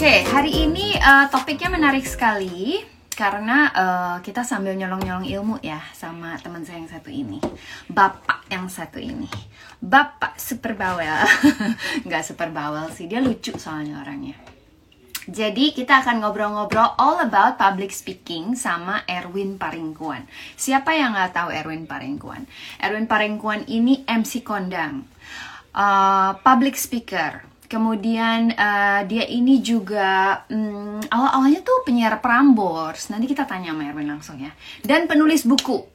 Oke, hari ini uh, topiknya menarik sekali karena uh, kita sambil nyolong-nyolong ilmu ya sama teman saya yang satu ini, bapak yang satu ini, bapak super bawel, nggak super bawel sih, dia lucu soalnya orangnya. Jadi kita akan ngobrol-ngobrol all about public speaking sama Erwin Paringkuan. Siapa yang nggak tahu Erwin Paringkuan? Erwin Paringkuan ini MC kondang, uh, public speaker, Kemudian uh, dia ini juga um, awal-awalnya tuh penyiar Prambors. Nanti kita tanya sama Erwin langsung ya. Dan penulis buku.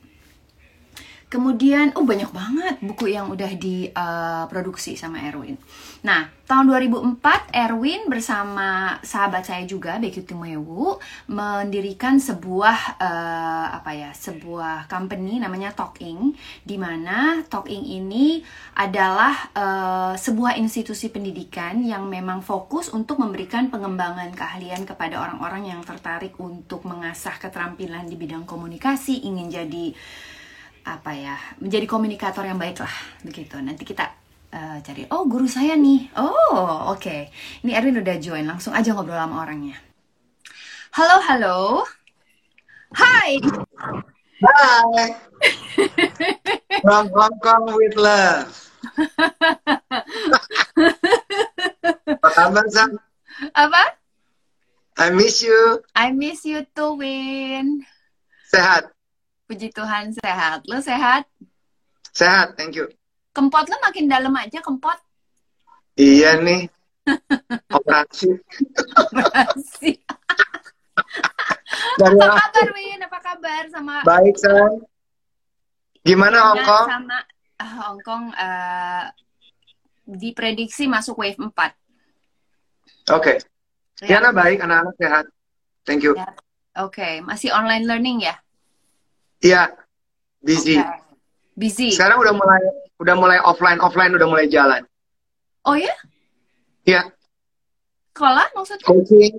Kemudian, oh banyak banget buku yang udah diproduksi uh, sama Erwin. Nah, tahun 2004 Erwin bersama sahabat saya juga Becky Tumewu mendirikan sebuah uh, apa ya, sebuah company namanya Talking di mana Talking ini adalah uh, sebuah institusi pendidikan yang memang fokus untuk memberikan pengembangan keahlian kepada orang-orang yang tertarik untuk mengasah keterampilan di bidang komunikasi, ingin jadi apa ya, menjadi komunikator yang baik lah begitu. Nanti kita uh, cari. Oh guru saya nih. Oh oke. Okay. ini Erwin udah join. Langsung aja ngobrol sama orangnya. Halo halo. Hai. Hai. From Hong Kong with love. Apa kabar Sam apa? I miss you. I miss you too Win. Sehat. Puji Tuhan sehat. Lo sehat? Sehat thank you Kempot lo makin dalam aja kempot. Iya nih. Operasi. Operasi. Dari apa kabar Win? Apa kabar sama Baik, Sang. Gimana Hong Kong? Sama uh, Hong Kong uh, diprediksi masuk wave 4. Oke. Okay. Ya. Baik, anak-anak sehat. Thank you. Ya. Oke, okay. masih online learning ya? Iya, busy. Okay. Busy. Sekarang udah mulai udah mulai offline offline udah mulai jalan. Oh ya? Iya. Sekolah maksudnya? Coaching.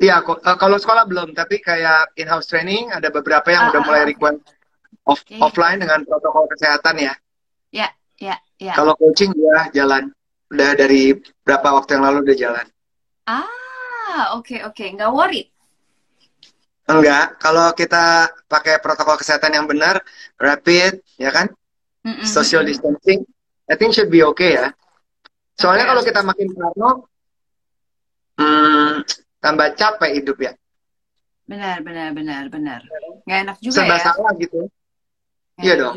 Iya, uh, kalau sekolah belum, tapi kayak in-house training ada beberapa yang uh, udah mulai request off, iya. offline dengan protokol kesehatan ya. Ya, ya, ya. Kalau coaching ya jalan. Udah dari berapa waktu yang lalu udah jalan. Ah, oke okay, oke, okay. nggak worried. Enggak, kalau kita pakai protokol kesehatan yang benar, rapid, ya kan? Mm-mm. Social distancing, I think should be okay ya. Soalnya okay. kalau kita makin parno, hmm, tambah capek hidup ya. Benar, benar, benar, benar. Nggak enak juga Serba ya. salah gitu. iya dong.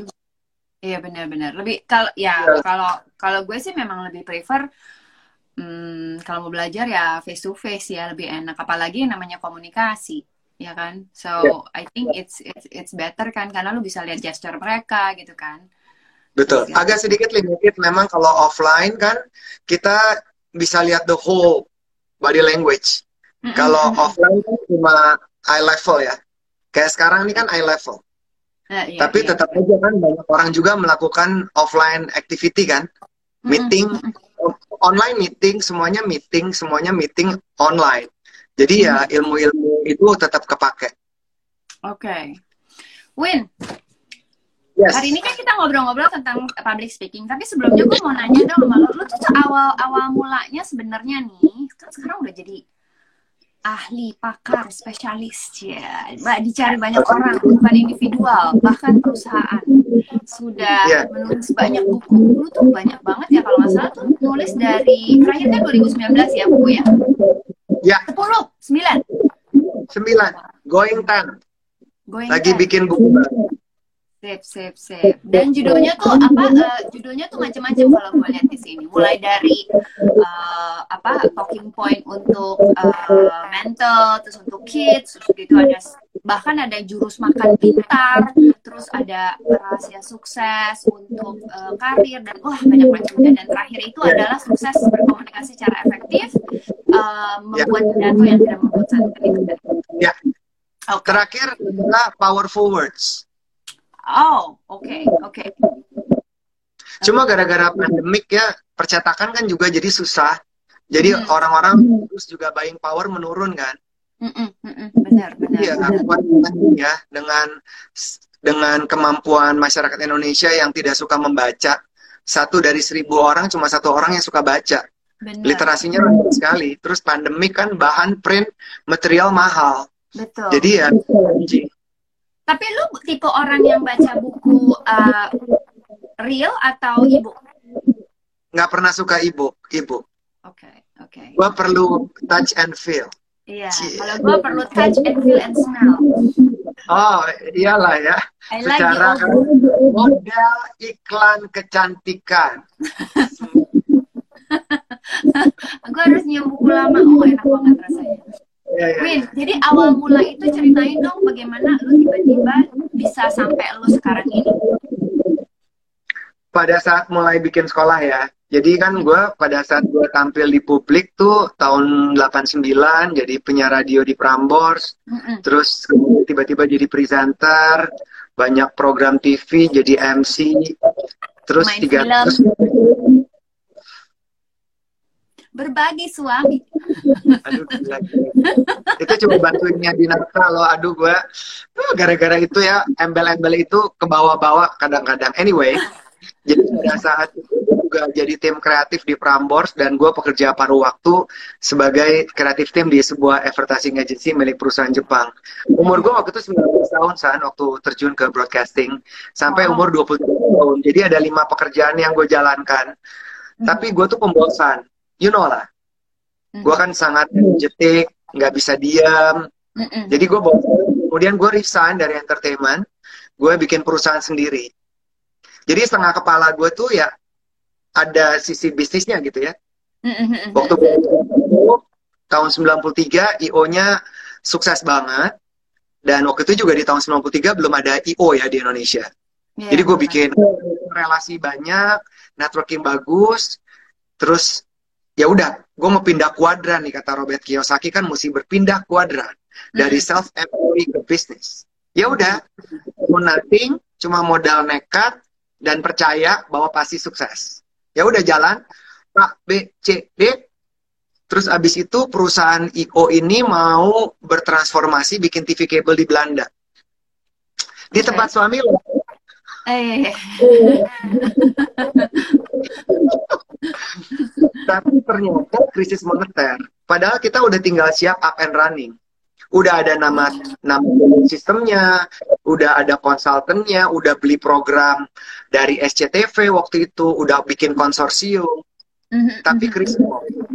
Iya benar-benar. Lebih kalau ya yeah. kalau kalau gue sih memang lebih prefer hmm, kalau mau belajar ya face to face ya lebih enak. Apalagi yang namanya komunikasi ya kan so yeah. I think it's it's it's better kan karena lu bisa lihat gesture mereka gitu kan Betul. Agak sedikit limited memang kalau offline kan kita bisa lihat the whole body language. Mm -hmm. Kalau offline kan cuma eye level ya. Kayak sekarang ini kan eye level. Uh, iya, Tapi iya. tetap aja kan banyak orang juga melakukan offline activity kan. Meeting, mm -hmm. online meeting, semuanya meeting, semuanya meeting online. Jadi ya ilmu-ilmu itu tetap kepake. Oke. Okay. Win, Yes. Hari ini kan kita ngobrol-ngobrol tentang public speaking, tapi sebelumnya gue mau nanya dong sama lo, lo tuh awal awal mulanya sebenarnya nih, kan sekarang udah jadi ahli, pakar, spesialis ya, mbak dicari banyak orang, bukan individual, bahkan perusahaan sudah yeah. menulis banyak buku, lu tuh banyak banget ya kalau nggak salah tuh nulis dari terakhir kan 2019 ya buku ya? Ya. 10, 9. 9, going ten. Going Lagi 10. bikin buku baru Sip, sip, sip. Dan judulnya tuh apa? Uh, judulnya tuh macam-macam kalau gue lihat di sini. Mulai dari uh, apa talking point untuk uh, mental, terus untuk kids, terus gitu ada bahkan ada jurus makan pintar, terus ada rahasia sukses untuk uh, karir dan wah banyak macamnya. Dan terakhir itu adalah sukses berkomunikasi secara efektif, uh, membuat pidato yang tidak membuat satu Ya. Okay. Terakhir adalah powerful words. Oh, oke, okay, oke. Okay. Cuma gara-gara pandemik ya, percetakan kan juga jadi susah. Jadi orang-orang hmm. terus juga buying power menurun kan. Mm -mm, benar, benar. Iya, ya dengan dengan kemampuan masyarakat Indonesia yang tidak suka membaca. Satu dari seribu orang cuma satu orang yang suka baca. Benar. Literasinya rendah sekali. Terus pandemi kan bahan print material mahal. Betul. Jadi ya Tapi lu tipe orang yang baca buku uh, real atau ibu? Nggak pernah suka ibu, ibu. Oke, okay, oke. Okay. Gua perlu touch and feel. Iya, yeah. kalau gue perlu touch and feel and smell. Oh, iyalah ya. I Secara like model iklan kecantikan. gue harus nyium buku lama. Oh, enak banget rasanya. Ya, ya. Win, jadi awal mula itu ceritain dong bagaimana lu tiba-tiba bisa sampai lu sekarang ini. Pada saat mulai bikin sekolah ya, jadi kan gue pada saat gue tampil di publik tuh tahun 89 jadi penyiar radio di Prambors, mm -hmm. terus tiba-tiba jadi presenter, banyak program TV jadi MC, terus Main tiga film. Berbagi suami. Aduh, itu cuma bantuinnya Dinata loh. Aduh, gue gara-gara itu ya embel-embel itu ke bawah-bawah kadang-kadang. Anyway, jadi pada saat juga jadi tim kreatif di Prambors dan gue pekerja paruh waktu sebagai kreatif tim di sebuah advertising agency milik perusahaan Jepang. Umur gue waktu itu 19 tahun saat waktu terjun ke broadcasting sampai umur 20 tahun. Jadi ada lima pekerjaan yang gue jalankan. Tapi gue tuh pembosan you know lah. Gue kan sangat energetik nggak bisa diam jadi gue bawa kemudian gue resign dari entertainment gue bikin perusahaan sendiri. Jadi setengah kepala gue tuh ya ada sisi bisnisnya gitu ya. Waktu gue tahun 93 IO-nya sukses banget. Dan waktu itu juga di tahun 93 belum ada IO ya di Indonesia. Yeah, jadi gue bikin relasi banyak networking bagus terus ya udah gue mau pindah kuadran nih kata Robert Kiyosaki kan mesti berpindah kuadran dari hmm. self employed ke bisnis ya udah mau nothing cuma modal nekat dan percaya bahwa pasti sukses ya udah jalan A B C D terus abis itu perusahaan IO ini mau bertransformasi bikin TV kabel di Belanda di okay. tempat suami lo eh. Tapi ternyata krisis moneter. Padahal kita udah tinggal siap up and running. Udah ada nama nama sistemnya, udah ada konsultannya, udah beli program dari SCTV waktu itu, udah bikin konsorsium. Mm-hmm. Tapi mhm. krisis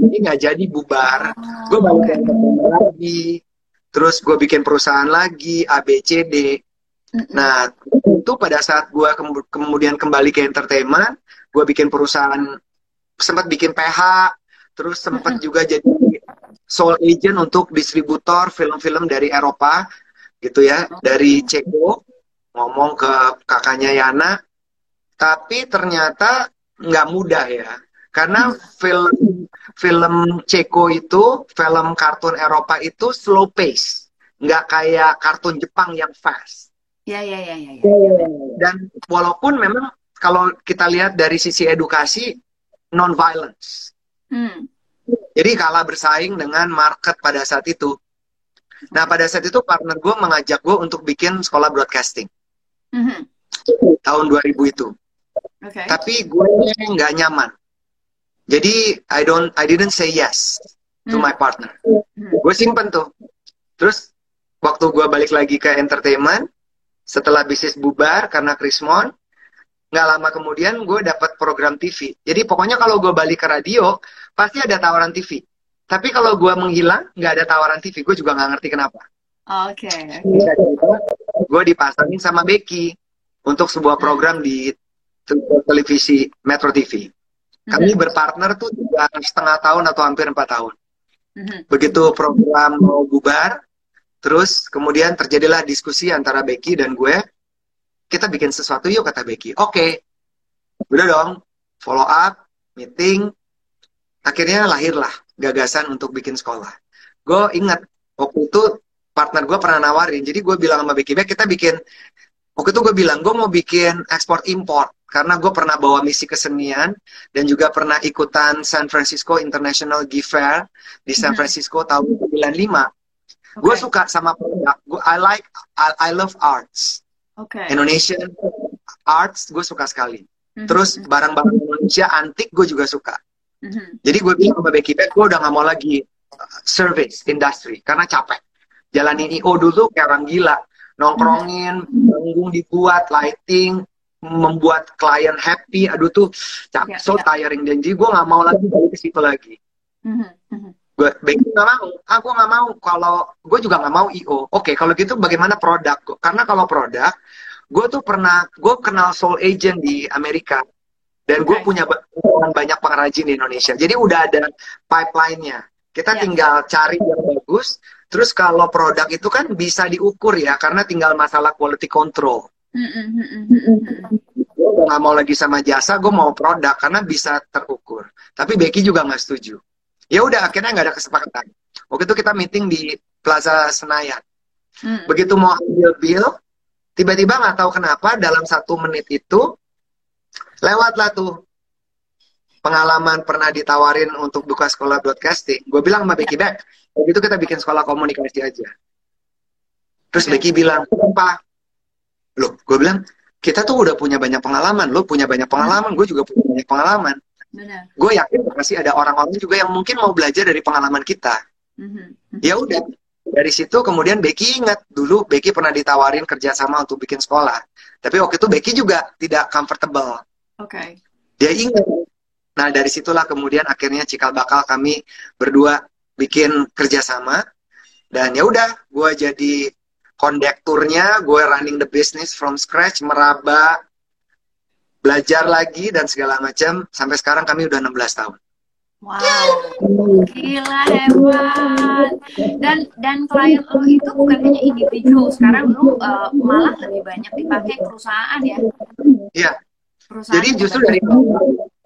ini nggak jadi bubar. Oh, gue balik lagi, terus gue bikin perusahaan lagi, ABCD. Mm-hmm. Nah, itu pada saat gue kemudian kembali ke entertainment, gue bikin perusahaan sempat bikin PH, terus sempat juga jadi soul agent untuk distributor film-film dari Eropa, gitu ya, dari Ceko, ngomong ke kakaknya Yana, tapi ternyata nggak mudah ya, karena film film Ceko itu, film kartun Eropa itu slow pace, nggak kayak kartun Jepang yang fast. Ya, ya, ya, ya, ya. Dan walaupun memang kalau kita lihat dari sisi edukasi, non-violence. Hmm. Jadi kalah bersaing dengan market pada saat itu. Nah pada saat itu partner gue mengajak gue untuk bikin sekolah broadcasting. Mm-hmm. Tahun 2000 itu. Okay. Tapi gue nggak nyaman. Jadi I don't, I didn't say yes to mm. my partner. Mm. Gue simpen tuh. Terus waktu gue balik lagi ke entertainment, setelah bisnis bubar karena Krismon, nggak lama kemudian gue dapat program TV. Jadi pokoknya kalau gue balik ke radio, pasti ada tawaran TV. Tapi kalau gue menghilang, nggak ada tawaran TV. Gue juga nggak ngerti kenapa. Oke. Okay. Gue dipasangin sama Becky untuk sebuah program di televisi Metro TV. Kami mm-hmm. berpartner tuh tiga setengah tahun atau hampir empat tahun. Mm-hmm. Begitu program mau bubar, terus kemudian terjadilah diskusi antara Becky dan gue kita bikin sesuatu yuk kata Becky. Oke, okay. udah dong, follow up, meeting, akhirnya lahirlah gagasan untuk bikin sekolah. Gue ingat waktu itu partner gue pernah nawarin, jadi gue bilang sama Becky, kita bikin, waktu itu gue bilang gue mau bikin ekspor import karena gue pernah bawa misi kesenian dan juga pernah ikutan San Francisco International Gift Fair di San mm-hmm. Francisco tahun 95. Okay. Gue suka sama produk, gue I like I, I love arts. Okay. Indonesian arts gue suka sekali. Mm-hmm. Terus barang-barang Indonesia antik gue juga suka. Mm-hmm. Jadi gue bilang sama Becky Beck, gue udah gak mau lagi uh, service industry karena capek. Jalanin IO dulu kayak orang gila, nongkrongin, panggung dibuat, lighting, membuat klien happy. Aduh tuh, capek, yeah, so yeah. tiring. Dan jadi gue gak mau lagi balik ke situ lagi. Mm-hmm. Gue Becky gak mau, aku ah, gak mau. Kalau gue juga gak mau IO. Oke, okay, kalau gitu bagaimana produk? Karena kalau produk, gue tuh pernah, gue kenal soul agent di Amerika dan gue punya banyak pengrajin di Indonesia. Jadi udah ada pipeline-nya. Kita ya. tinggal cari yang bagus. Terus kalau produk itu kan bisa diukur ya, karena tinggal masalah quality control. gue gak mau lagi sama jasa, gue mau produk karena bisa terukur. Tapi Becky juga nggak setuju. Ya udah, akhirnya nggak ada kesepakatan. Waktu itu kita meeting di Plaza Senayan. Begitu mau ambil bill, tiba-tiba nggak tahu kenapa dalam satu menit itu lewatlah tuh pengalaman pernah ditawarin untuk buka sekolah broadcasting. Gue bilang sama Becky Beck, begitu kita bikin sekolah komunikasi aja. Terus okay. Becky bilang, apa? Loh, gue bilang, kita tuh udah punya banyak pengalaman. Lo punya banyak pengalaman, gue juga punya banyak pengalaman. Gue yakin pasti ada orang-orang juga yang mungkin mau belajar dari pengalaman kita. Mm-hmm. Ya udah, dari situ kemudian Becky ingat dulu Becky pernah ditawarin kerjasama untuk bikin sekolah. Tapi waktu itu Becky juga tidak comfortable. Oke. Okay. Dia ingat. Nah dari situlah kemudian akhirnya cikal bakal kami berdua bikin kerjasama dan ya udah gue jadi kondekturnya, gue running the business from scratch, meraba, belajar lagi dan segala macam sampai sekarang kami udah 16 tahun. Wow, gila hebat. Dan dan klien lo itu bukan hanya individu, sekarang lo uh, malah lebih banyak dipakai perusahaan ya? Iya, jadi justru dari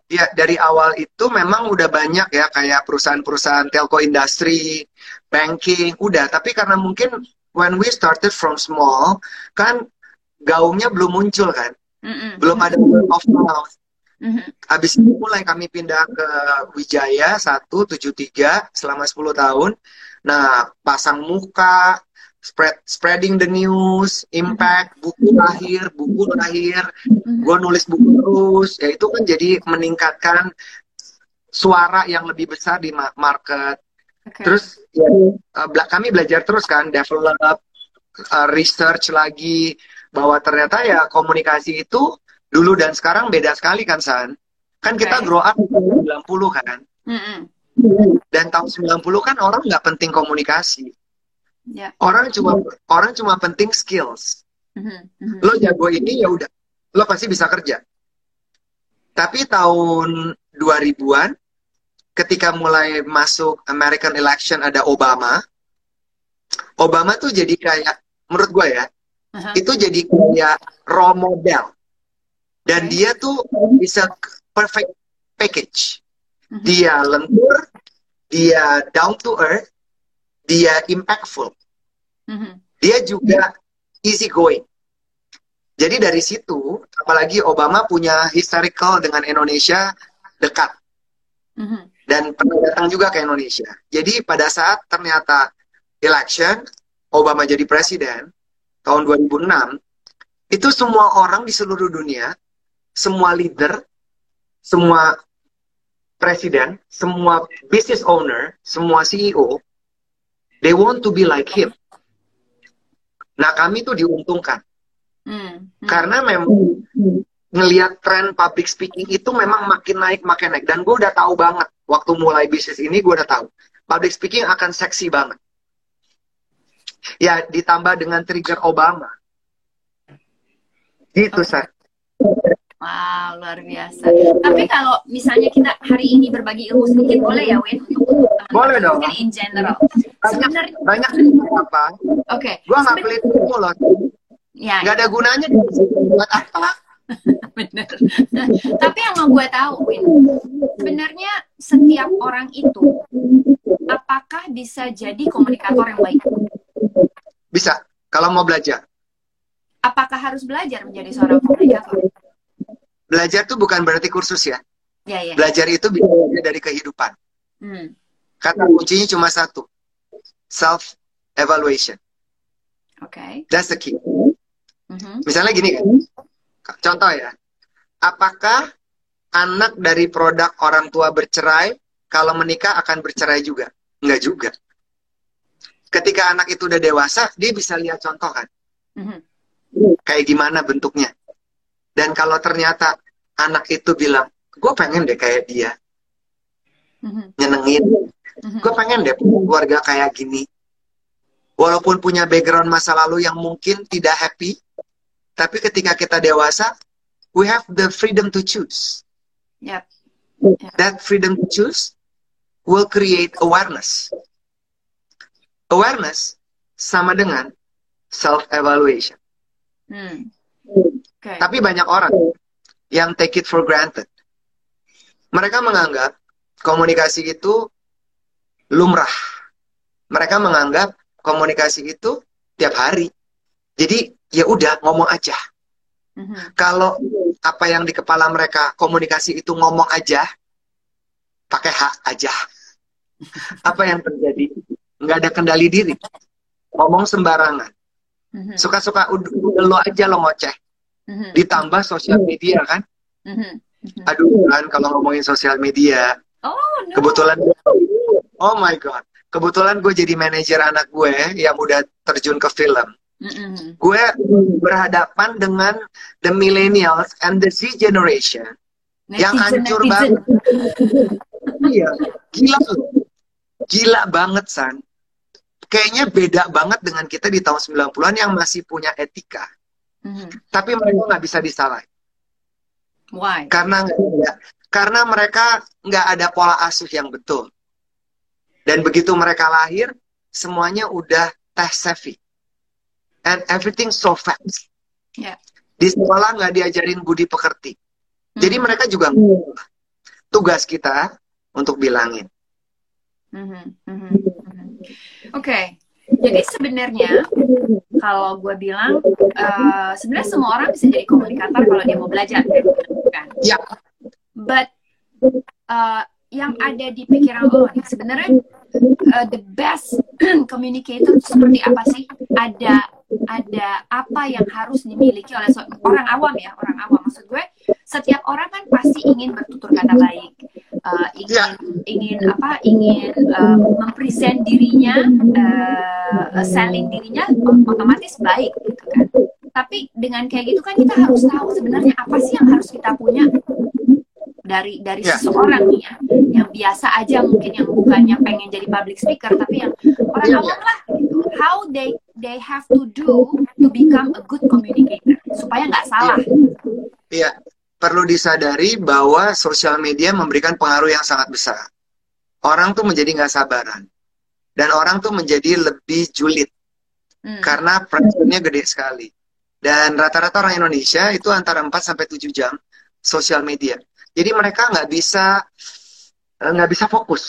ya dari awal itu memang udah banyak ya kayak perusahaan-perusahaan telco industri, banking, udah. Tapi karena mungkin when we started from small, kan gaungnya belum muncul kan, mm -mm. belum ada word of mouth. Mm -hmm. Habis itu mulai kami pindah ke Wijaya 173 selama 10 tahun. Nah, pasang muka, spread spreading the news, impact, mm-hmm. buku lahir, buku lahir, mm-hmm. gue nulis buku terus, ya itu kan jadi meningkatkan suara yang lebih besar di market. Okay. Terus ya, uh, kami belajar terus kan, develop, uh, research lagi bahwa ternyata ya komunikasi itu dulu dan sekarang beda sekali kan San. Kan okay. kita grow up di tahun 90 kan. Mm -hmm. Dan tahun 90 kan orang nggak penting komunikasi Yeah. Orang cuma orang cuma penting skills. Mm-hmm. Mm-hmm. Lo jago ini ya udah, lo pasti bisa kerja. Tapi tahun 2000-an ketika mulai masuk American election ada Obama. Obama tuh jadi kayak menurut gue ya, uh-huh. itu jadi kayak role model. Dan okay. dia tuh bisa perfect package. Uh-huh. Dia lentur, dia down to earth, dia impactful. Mm-hmm. Dia juga easy going. Jadi dari situ, apalagi Obama punya historical dengan Indonesia dekat. Mm-hmm. Dan pernah datang juga ke Indonesia. Jadi pada saat ternyata election, Obama jadi presiden, tahun 2006, itu semua orang di seluruh dunia, semua leader, semua presiden, semua business owner, semua CEO, They want to be like him. Nah kami tuh diuntungkan. Hmm. Hmm. Karena memang ngelihat tren public speaking itu memang makin naik makin naik dan gue udah tahu banget waktu mulai bisnis ini gue udah tahu public speaking akan seksi banget ya ditambah dengan trigger Obama gitu okay. Wow, luar biasa. Tapi kalau misalnya kita hari ini berbagi ilmu sedikit, boleh ya, Win? Boleh dong. Mungkin in general. Sebenarnya banyak apa? Oke. Okay. Gua nggak pelit ilmu loh. Ya. Gak ada gunanya buat apa? Bener. Tapi yang mau gue tahu, Win, sebenarnya setiap orang itu apakah bisa jadi komunikator yang baik? Bisa, kalau mau belajar. Apakah harus belajar menjadi seorang komunikator? belajar tuh bukan berarti kursus ya. Ya, ya. Belajar itu bisa dari kehidupan. Hmm. Kata kuncinya cuma satu, self evaluation. Oke. Okay. That's the key. Mm-hmm. Misalnya gini, contoh ya, apakah anak dari produk orang tua bercerai, kalau menikah akan bercerai juga. Enggak juga. Ketika anak itu udah dewasa, dia bisa lihat contoh kan. Mm-hmm. Kayak gimana bentuknya. Dan kalau ternyata anak itu bilang, gue pengen deh kayak dia. Mm-hmm. Nyenengin. Mm-hmm. Gue pengen deh punya keluarga kayak gini. Walaupun punya background masa lalu yang mungkin tidak happy, tapi ketika kita dewasa, we have the freedom to choose. Yep. yep. That freedom to choose will create awareness. Awareness sama dengan self-evaluation. Hmm. Okay. Tapi banyak orang yang take it for granted. Mereka menganggap komunikasi itu lumrah. Mereka menganggap komunikasi itu tiap hari. Jadi ya udah ngomong aja. Mm-hmm. Kalau apa yang di kepala mereka komunikasi itu ngomong aja, pakai hak aja. apa yang terjadi? Nggak ada kendali diri. Ngomong sembarangan. Mm-hmm. Suka-suka udah lo aja lo ngoceh. Mm-hmm. Ditambah sosial media kan. Mm-hmm. Aduh kan kalau ngomongin sosial media. Oh, no. Kebetulan Oh my god. Kebetulan gue jadi manajer anak gue yang udah terjun ke film Gue berhadapan dengan the millennials and the Z generation netizen, yang hancur netizen. banget. iya, gila Gila banget, San. Kayaknya beda banget dengan kita di tahun 90-an yang masih punya etika. Mm-hmm. Tapi mereka nggak bisa disalahin. Why? Karena nggak karena mereka nggak ada pola asuh yang betul. Dan begitu mereka lahir, semuanya udah teh savvy and everything so fast. Yeah. Di sekolah nggak diajarin budi pekerti. Hmm. Jadi mereka juga tugas kita untuk bilangin. Mm -hmm. Mm -hmm. Oke, okay. jadi sebenarnya kalau gue bilang uh, sebenarnya semua orang bisa jadi komunikator kalau dia mau belajar, kan? Ya. But uh, yang ada di pikiran lo sebenarnya uh, the best communicator seperti apa sih? Ada ada apa yang harus dimiliki oleh orang awam ya orang awam maksud gue setiap orang kan pasti ingin bertutur kata baik uh, ingin ingin apa ingin uh, mempresent dirinya uh, selling dirinya otomatis baik gitu kan tapi dengan kayak gitu kan kita harus tahu sebenarnya apa sih yang harus kita punya dari dari yeah. seseorang nih ya yang biasa aja mungkin yang bukannya pengen jadi public speaker tapi yang orang yeah. awam lah gitu how they they have to do to become a good communicator supaya nggak salah. Iya, perlu disadari bahwa sosial media memberikan pengaruh yang sangat besar. Orang tuh menjadi nggak sabaran dan orang tuh menjadi lebih julid hmm. karena pressure-nya gede sekali. Dan rata-rata orang Indonesia itu antara 4 sampai 7 jam sosial media. Jadi mereka nggak bisa nggak bisa fokus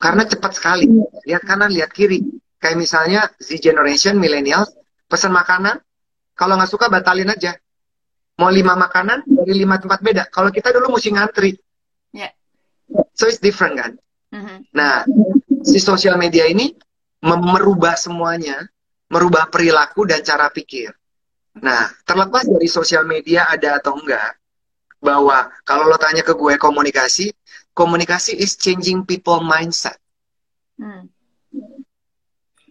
karena cepat sekali. Lihat kanan, lihat kiri Kayak misalnya Z Generation, millennial, pesan makanan, kalau nggak suka batalin aja. Mau lima makanan dari lima tempat beda. Kalau kita dulu mesti ngantri. Yeah. So it's different kan. Mm-hmm. Nah, si sosial media ini merubah semuanya, merubah perilaku dan cara pikir. Nah, terlepas dari sosial media ada atau enggak, bahwa kalau lo tanya ke gue komunikasi, komunikasi is changing people mindset. Mm.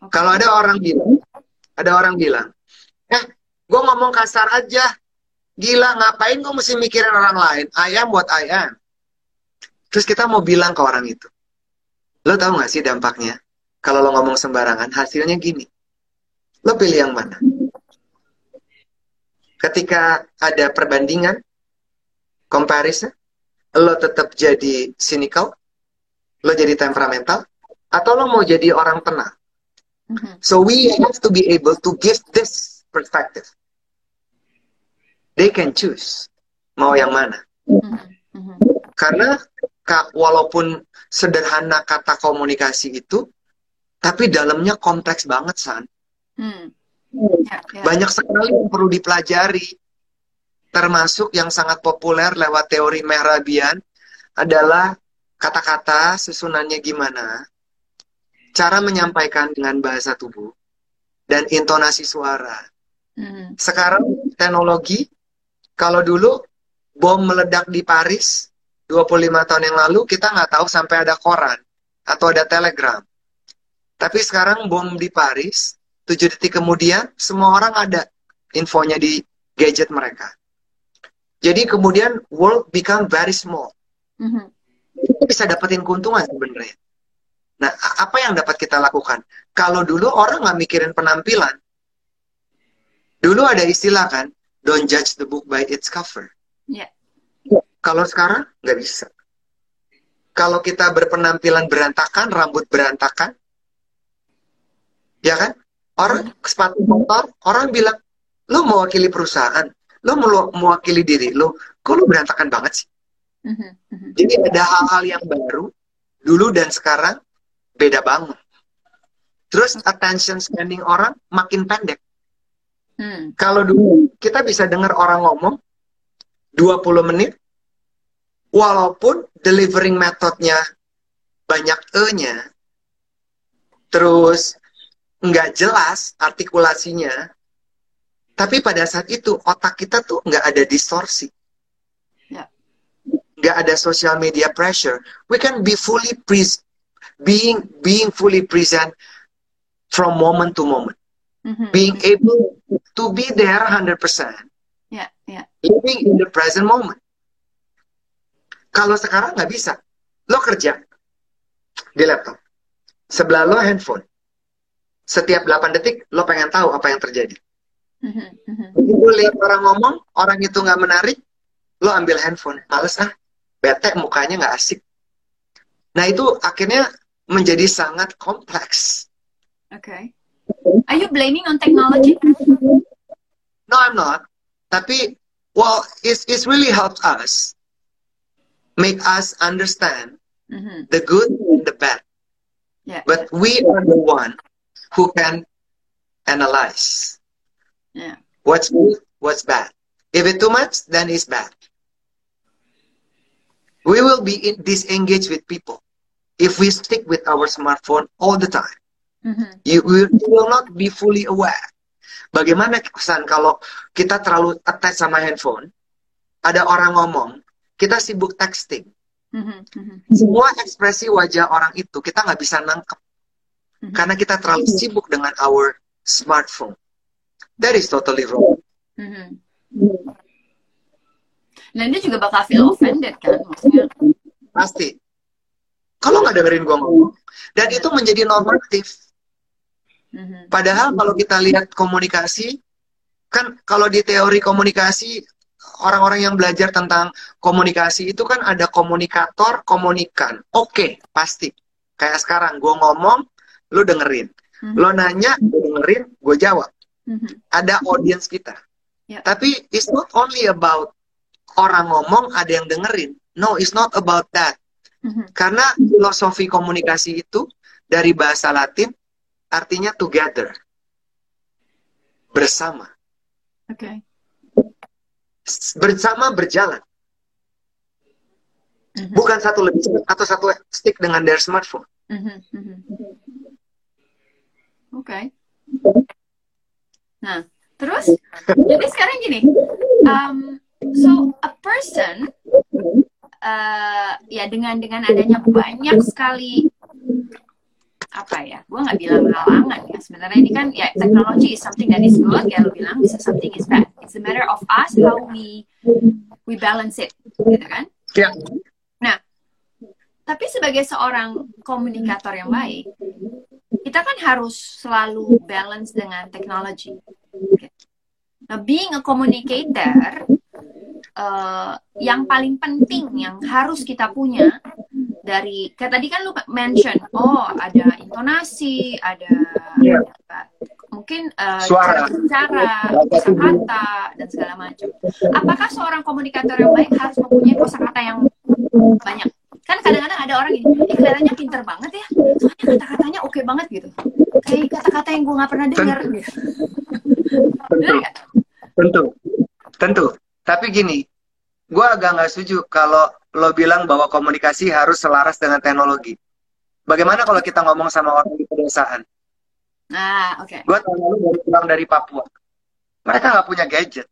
Kalau ada orang bilang, ada orang bilang, eh, gue ngomong kasar aja. Gila, ngapain gue mesti mikirin orang lain? I am what I am. Terus kita mau bilang ke orang itu. Lo tau gak sih dampaknya? Kalau lo ngomong sembarangan, hasilnya gini. Lo pilih yang mana? Ketika ada perbandingan, comparison, lo tetap jadi cynical, lo jadi temperamental, atau lo mau jadi orang tenang? Mm-hmm. So we have to be able to give this perspective. They can choose mau yang mana. Mm-hmm. Karena walaupun sederhana kata komunikasi itu, tapi dalamnya kompleks banget san. Mm. Yeah, yeah. Banyak sekali yang perlu dipelajari. Termasuk yang sangat populer lewat teori Mehrabian adalah kata-kata susunannya gimana, cara menyampaikan dengan bahasa tubuh dan intonasi suara. Hmm. Sekarang teknologi, kalau dulu bom meledak di Paris 25 tahun yang lalu kita nggak tahu sampai ada koran atau ada telegram. Tapi sekarang bom di Paris, 7 detik kemudian semua orang ada infonya di gadget mereka. Jadi kemudian world become very small. Mm-hmm. Kita bisa dapetin keuntungan sebenarnya. Nah, apa yang dapat kita lakukan? Kalau dulu orang nggak mikirin penampilan, dulu ada istilah kan, don't judge the book by its cover. Yeah. Kalau sekarang nggak bisa. Kalau kita berpenampilan berantakan, rambut berantakan, ya kan? Orang sepatu motor, orang bilang, lo mewakili perusahaan, lo mewakili diri lo, kok lo berantakan banget sih? Mm-hmm. Jadi ada hal-hal yang baru, dulu dan sekarang beda banget. Terus attention spending orang makin pendek. Hmm. Kalau dulu kita bisa dengar orang ngomong 20 menit, walaupun delivering metodnya banyak E-nya, terus nggak jelas artikulasinya, tapi pada saat itu otak kita tuh nggak ada distorsi. Ya. Nggak ada social media pressure. We can be fully pre being being fully present from moment to moment. Mm-hmm. Being able to be there 100%. Yeah, yeah. Living in the present moment. Kalau sekarang nggak bisa. Lo kerja di laptop. Sebelah lo handphone. Setiap 8 detik lo pengen tahu apa yang terjadi. Mm-hmm. mm-hmm. Begitu lihat orang ngomong, orang itu nggak menarik, lo ambil handphone. Males ah, bete mukanya nggak asik. Nah itu akhirnya menjadi sangat kompleks. Okay. Are you blaming on technology? No, I'm not. Tapi, well, it's, it's really helped us make us understand mm-hmm. the good and the bad. Yeah. But we are the one who can analyze. Yeah. What's good, what's bad. If it's too much, then it's bad. We will be disengaged with people if we stick with our smartphone all the time. Mm-hmm. You, will, you will not be fully aware. Bagaimana kesan kalau kita terlalu attach sama handphone, ada orang ngomong, kita sibuk texting. Mm-hmm. mm-hmm. Semua ekspresi wajah orang itu kita nggak bisa nangkep mm-hmm. karena kita terlalu sibuk dengan our smartphone. That is totally wrong. Mm-hmm. Dan dia juga bakal feel offended kan, maksudnya. Pasti kalau nggak dengerin gue ngomong dan itu menjadi normatif mm-hmm. padahal kalau kita lihat komunikasi kan kalau di teori komunikasi orang-orang yang belajar tentang komunikasi itu kan ada komunikator komunikan oke okay, pasti kayak sekarang gue ngomong lu dengerin mm-hmm. lo nanya gue dengerin gue jawab mm-hmm. ada audiens kita yeah. tapi it's not only about orang ngomong ada yang dengerin no it's not about that Mm-hmm. Karena filosofi komunikasi itu dari bahasa Latin artinya together. Bersama. Oke. Okay. Bersama berjalan. Mm-hmm. Bukan satu lebih atau satu stick dengan their smartphone. Mm-hmm. mm-hmm. Oke. Okay. Nah, terus jadi sekarang gini, um, so a person uh, ya dengan dengan adanya banyak sekali apa ya gue nggak bilang halangan ya. Sebenarnya ini kan ya teknologi is something that is good ya lo bilang bisa something is bad. It's a matter of us how we we balance it gitu kan? Yeah. nah tapi sebagai seorang komunikator yang baik kita kan harus selalu balance dengan teknologi. Nah being a communicator uh, yang paling penting yang harus kita punya dari kayak tadi kan lu mention oh ada intonasi ada yeah. mungkin uh, cara bicara kosakata dan segala macam. Apakah seorang komunikator yang baik harus mempunyai kosakata yang banyak? Kan kadang-kadang ada orang ini eh, kelihatannya pinter banget ya soalnya kata-katanya oke okay banget gitu. Kayak kata-kata yang gue nggak pernah dengar gitu. Tentu. Tentu. Tentu. Tapi gini, gue agak nggak setuju kalau lo bilang bahwa komunikasi harus selaras dengan teknologi. Bagaimana kalau kita ngomong sama orang di pedesaan? Ah, oke. Okay. Gue tahun lalu baru pulang dari Papua. Mereka nggak punya gadget.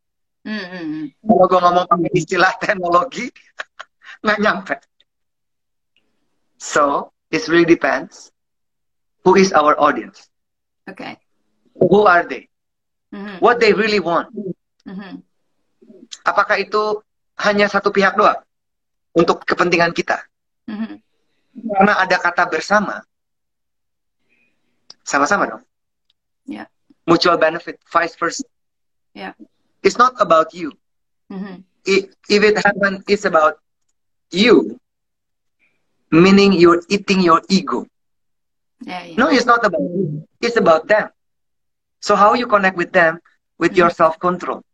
Hmm, hmm, hmm. Kalau gue ngomong pakai istilah teknologi, nggak nyampe. So, it really depends who is our audience. Oke. Who are they? Mhm, What they really want. mhm. Apakah itu hanya satu pihak doang untuk kepentingan kita? Mhm. Karena ada kata bersama, sama-sama dong. Ya. Mutual benefit, vice versa. Ya. It's not about you. Mhm. I- if it happen, it's about you, meaning you're eating your ego. Ya, ya. No, it's not about you. It's about them. So how you connect with them? With your self-control.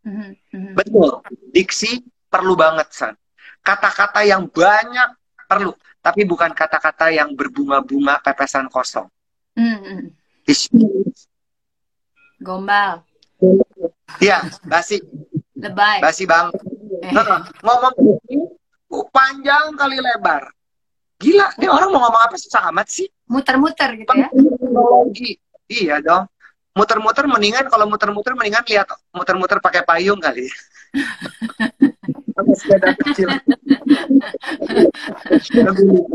Mhm, mhm. Betul. Diksi perlu banget, San. Kata-kata yang banyak perlu. Tapi bukan kata-kata yang berbunga-bunga pepesan kosong. Mhm, mhm. Is- Gombal, Ya, basi. lebay. Basi banget. Eh. Ngomong uh, panjang kali lebar. Gila, ini orang mau ngomong apa susah amat sih? Muter-muter gitu ya. teknologi. Iya dong. Muter-muter mendingan kalau muter-muter mendingan lihat muter-muter pakai payung kali. Sepeda kecil.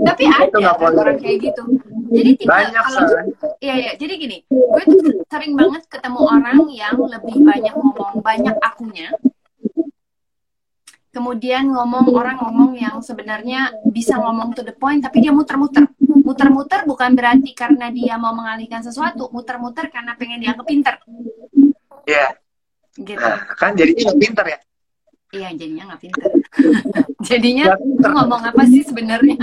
Tapi ada orang kayak gitu. Jadi tipe Banyak kalau. Iya, iya. Jadi gini, gue tuh sering banget ketemu orang yang lebih banyak ngomong, banyak akunya. Kemudian ngomong, orang ngomong yang sebenarnya bisa ngomong to the point, tapi dia muter-muter. Muter-muter bukan berarti karena dia mau mengalihkan sesuatu, muter-muter karena pengen dianggap pinter. Iya. Gitu. Nah, kan jadinya nggak pinter ya. Iya, jadinya nggak pinter. jadinya pinter. ngomong apa sih sebenarnya?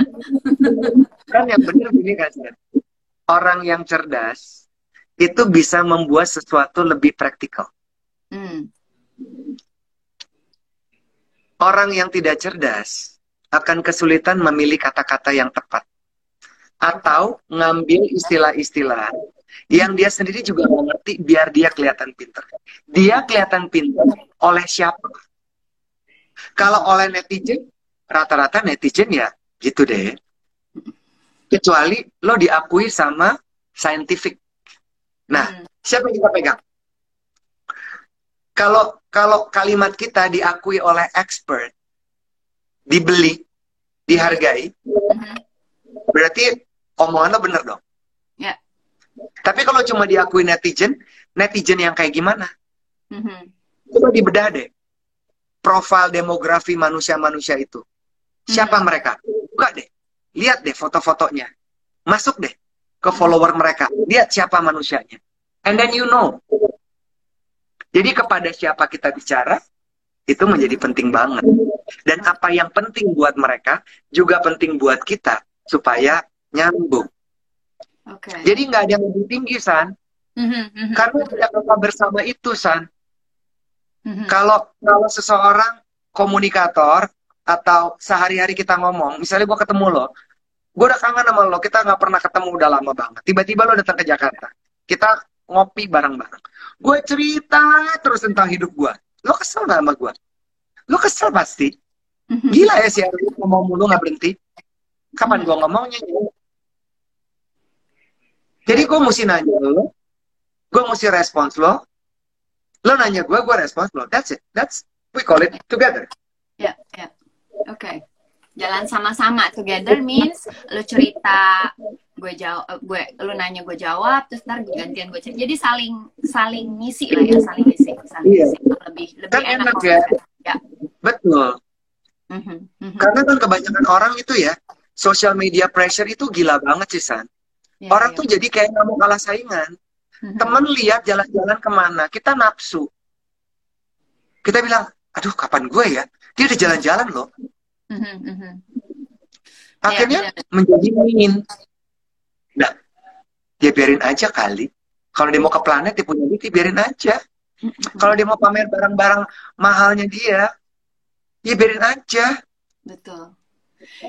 Kan yang bener gini kan. Orang yang cerdas itu bisa membuat sesuatu lebih praktikal. Hmm. Orang yang tidak cerdas akan kesulitan memilih kata-kata yang tepat. Atau ngambil istilah-istilah yang dia sendiri juga nggak ngerti biar dia kelihatan pinter. Dia kelihatan pinter oleh siapa? Kalau oleh netizen, rata-rata netizen ya gitu deh. Kecuali lo diakui sama scientific. Nah, Hmm. siapa yang kita pegang? Kalau kalau kalimat kita diakui oleh expert, dibeli, dihargai, Mhm. berarti omongan lo bener dong. Ya. Tapi kalau cuma diakui netizen, netizen yang kayak gimana? Mhm. Coba dibedah deh. Profil demografi manusia-manusia itu. Siapa Hmm. mereka? Buka deh. Lihat deh foto-fotonya. Masuk deh ke follower mereka. Lihat siapa manusianya. And then you know. Jadi kepada siapa kita bicara, itu menjadi penting banget. Dan apa yang penting buat mereka, juga penting buat kita. Supaya nyambung. Oke. Jadi nggak ada yang lebih tinggi, San. Mhm, mhm, Karena tidak kata bersama itu, San. Mhm. Kalau kalau seseorang komunikator atau sehari-hari kita ngomong, misalnya gue ketemu lo, gue udah kangen sama lo, kita nggak pernah ketemu udah lama banget. Tiba-tiba lo datang ke Jakarta, kita ngopi bareng-bareng. Gue cerita terus tentang hidup gue. Lo kesel nggak sama gue? Lo kesel pasti. Mhm. Gila ya si Erwin ngomong mulu nggak berhenti. Kapan gue ngomongnya? Jadi gue mesti nanya lo, gue mesti respons lo, lo nanya gue, gue respons lo. That's it. That's we call it together. Ya, ya. Oke. Jalan sama-sama together means lu cerita, gue jawab, gue lu nanya gue jawab, terus ntar gue gantian gue cerita. Jadi saling saling ngisi lah ya, saling ngisi, saling ngisi. Lebih lebih Kan enak, enak ya. Ya. Betul. Mhm, mhm. Karena kan kebanyakan orang itu ya, social media pressure itu gila banget sih, San. Ya, Orang ya. tuh jadi kayak nggak mau kalah saingan. Mhm. Temen lihat jalan-jalan ke mana, kita nafsu. Kita bilang, aduh kapan gue ya? Dia udah jalan-jalan loh. Mhm, mhm. Akhirnya Iya, menjadi ingin. Nah, dia biarin aja kali. Kalau dia mau ke planet, dia punya duit, dia biarin aja. Kalau dia mau pamer barang-barang mahalnya dia, ya biarin aja. Betul.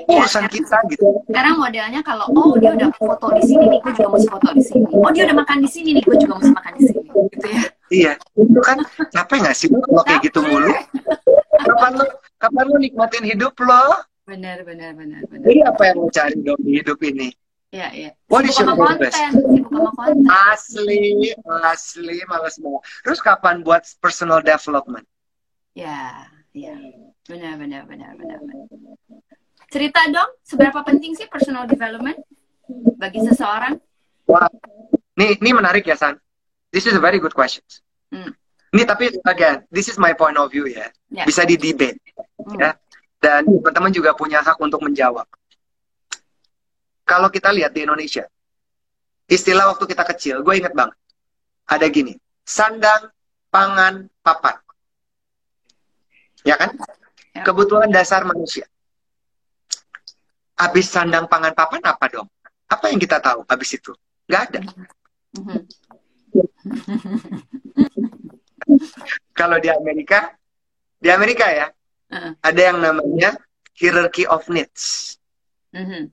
Urusan Ya, kita gitu. Sekarang modelnya kalau oh dia udah foto di sini nih, gue juga mesti foto di sini. Oh dia udah makan di sini nih, gue juga mesti makan di sini. Gitu ya. Iya, itu kan capek nggak sih lo kalau kayak gitu mulu? Kapan lo, kapan lo nikmatin hidup lo? Benar, benar, benar, benar. Jadi apa yang lo cari dong di hidup ini? Iya, iya. What is your konten, konten. Asli, asli, males banget. Terus kapan buat personal development? Ya, ya. Benar, benar, benar, benar, benar. Cerita dong, seberapa penting sih personal development bagi seseorang? Wah, ini, ini menarik ya, San. This is a very good question. Hmm. Ini tapi again, this is my point of view ya. Yeah. Bisa di debate. Hmm. Ya. Dan teman-teman juga punya hak untuk menjawab. Kalau kita lihat di Indonesia, istilah waktu kita kecil, gue inget banget. Ada gini, sandang, pangan, papan. Ya kan? Ya. Kebutuhan dasar manusia. Habis sandang pangan papan apa dong? Apa yang kita tahu habis itu? Gak ada. Mm-hmm. Kalau di Amerika, di Amerika ya, uh. ada yang namanya hierarchy of needs. Mm-hmm.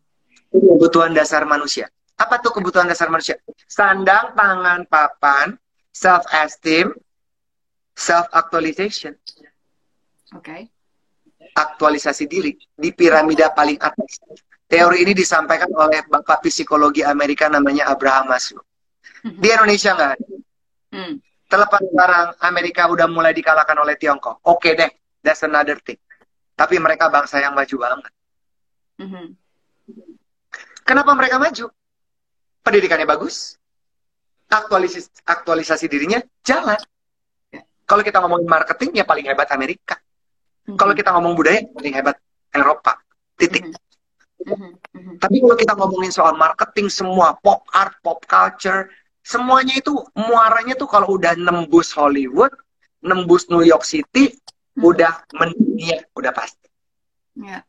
Kebutuhan dasar manusia. Apa tuh kebutuhan dasar manusia? Sandang, pangan, papan, self-esteem, self-actualization. Oke. Okay aktualisasi diri di piramida paling atas. Teori ini disampaikan oleh bapak psikologi Amerika namanya Abraham Maslow. Di Indonesia nggak ada. Hmm. Terlepas sekarang Amerika udah mulai dikalahkan oleh Tiongkok. Oke okay deh, that's another thing. Tapi mereka bangsa yang maju banget. Mm-hmm. Kenapa mereka maju? Pendidikannya bagus, aktualisasi, aktualisasi dirinya jalan. Kalau kita ngomongin marketing, ya paling hebat Amerika. Mm-hmm. Kalau kita ngomong budaya, paling hebat Eropa. Titik. Mm-hmm. Mm-hmm. Tapi kalau kita ngomongin soal marketing semua, pop art, pop culture, semuanya itu muaranya tuh kalau udah nembus Hollywood, nembus New York City, mm-hmm. udah mendunia, udah pasti. Yeah.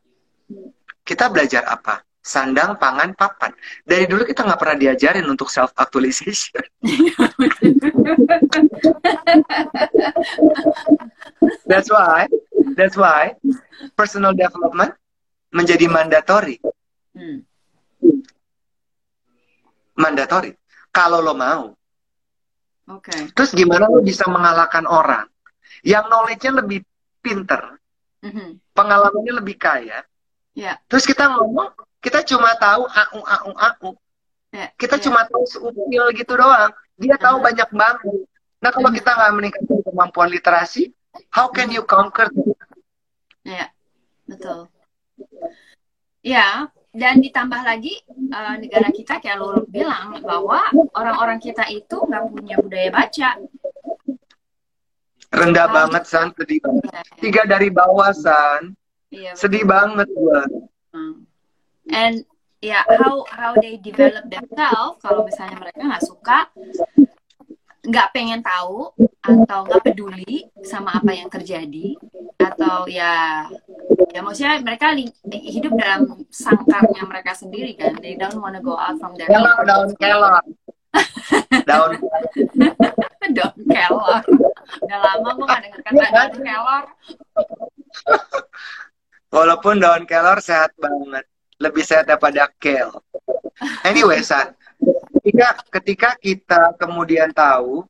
Kita belajar apa? Sandang, pangan, papan. Dari dulu kita nggak pernah diajarin untuk self actualization. That's why That's why personal development menjadi mandatory. Hmm. Mandatory. Kalau lo mau. Oke. Okay. Terus gimana lo bisa mengalahkan orang yang knowledge-nya lebih pinter, mm-hmm. pengalamannya lebih kaya. Yeah. Terus kita ngomong, kita cuma tahu aku aku aku. Yeah. Kita yeah. cuma tahu seupil gitu doang. Dia tahu uh-huh. banyak banget. Nah kalau uh-huh. kita nggak meningkatkan kemampuan literasi, how can you conquer Ya, betul. Ya, dan ditambah lagi uh, negara kita kayak lo bilang bahwa orang-orang kita itu nggak punya budaya baca. Rendah nah, banget san, sedih banget. Ya, Tiga dari bawah san. Iya, sedih banget gua. Hmm. And ya yeah, how how they develop themselves kalau misalnya mereka nggak suka nggak pengen tahu atau nggak peduli sama apa yang terjadi atau ya ya maksudnya mereka hidup dalam sangkarnya mereka sendiri kan. They don't wanna go out from their kelor daun kelor daun daun kelor udah lama gue gak denger kata daun kelor walaupun daun kelor sehat banget. Lebih sehat daripada kel anyway san ketika ketika kita kemudian tahu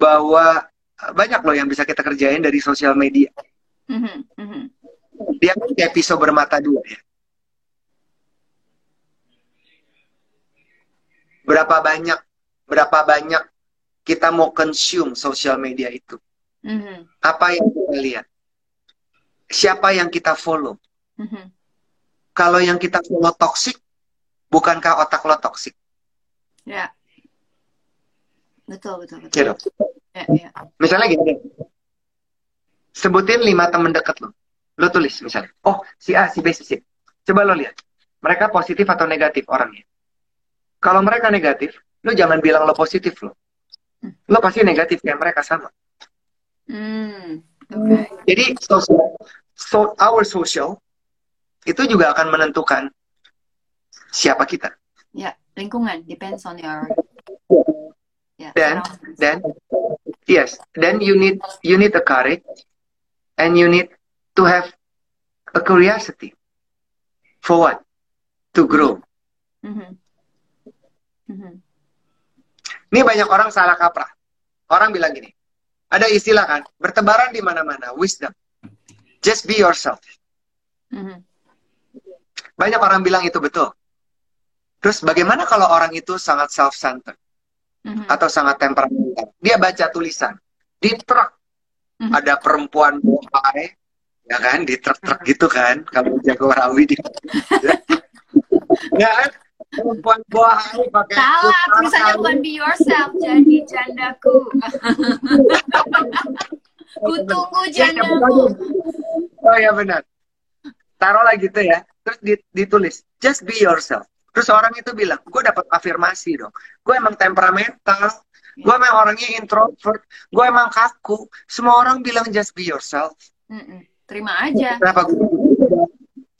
bahwa banyak loh yang bisa kita kerjain dari sosial media. Mm-hmm. mm-hmm. Dia kan kayak pisau bermata dua ya. Berapa banyak berapa banyak kita mau consume sosial media itu? Mm-hmm. Apa yang kita lihat? Siapa yang kita follow? Mm-hmm. Kalau yang kita follow toxic, bukankah otak lo toxic? Ya. Betul, betul, betul. Ya, ya. Misalnya gini Sebutin lima temen deket lo. Lo tulis misalnya. Oh, si A, si B, si C. Coba lo lihat. Mereka positif atau negatif orangnya. Kalau mereka negatif, lo jangan bilang lo positif lo. Lo pasti negatif kayak mereka sama. Hmm, okay. Jadi social, so, our social itu juga akan menentukan siapa kita. Ya lingkungan depends on your yeah, then then yes then you need you need a courage and you need to have a curiosity. For what? To grow. Mm-hmm. Mm-hmm. ini banyak orang salah kaprah. Orang bilang gini ada istilah kan bertebaran di mana-mana wisdom. Just be yourself. Mm-hmm. banyak orang bilang itu betul Terus bagaimana kalau orang itu sangat self-centered? Mm-hmm. atau sangat temperamental? Dia baca tulisan. Di truk, hmm. ada perempuan bohai ya kan? Di truk-truk hmm. gitu kan? Kalau jago rawi di ya kan? Perempuan bohai pakai salah tulisannya bukan be yourself jadi jandaku. Ku tunggu jandamu oh ya benar. Taruh lagi gitu ya. Terus ditulis just be yourself terus orang itu bilang gue dapat afirmasi dong. Gue emang temperamental. Gue emang orangnya introvert. Gue emang kaku. Semua orang bilang just be yourself. Mm-mm. terima aja. Kenapa gue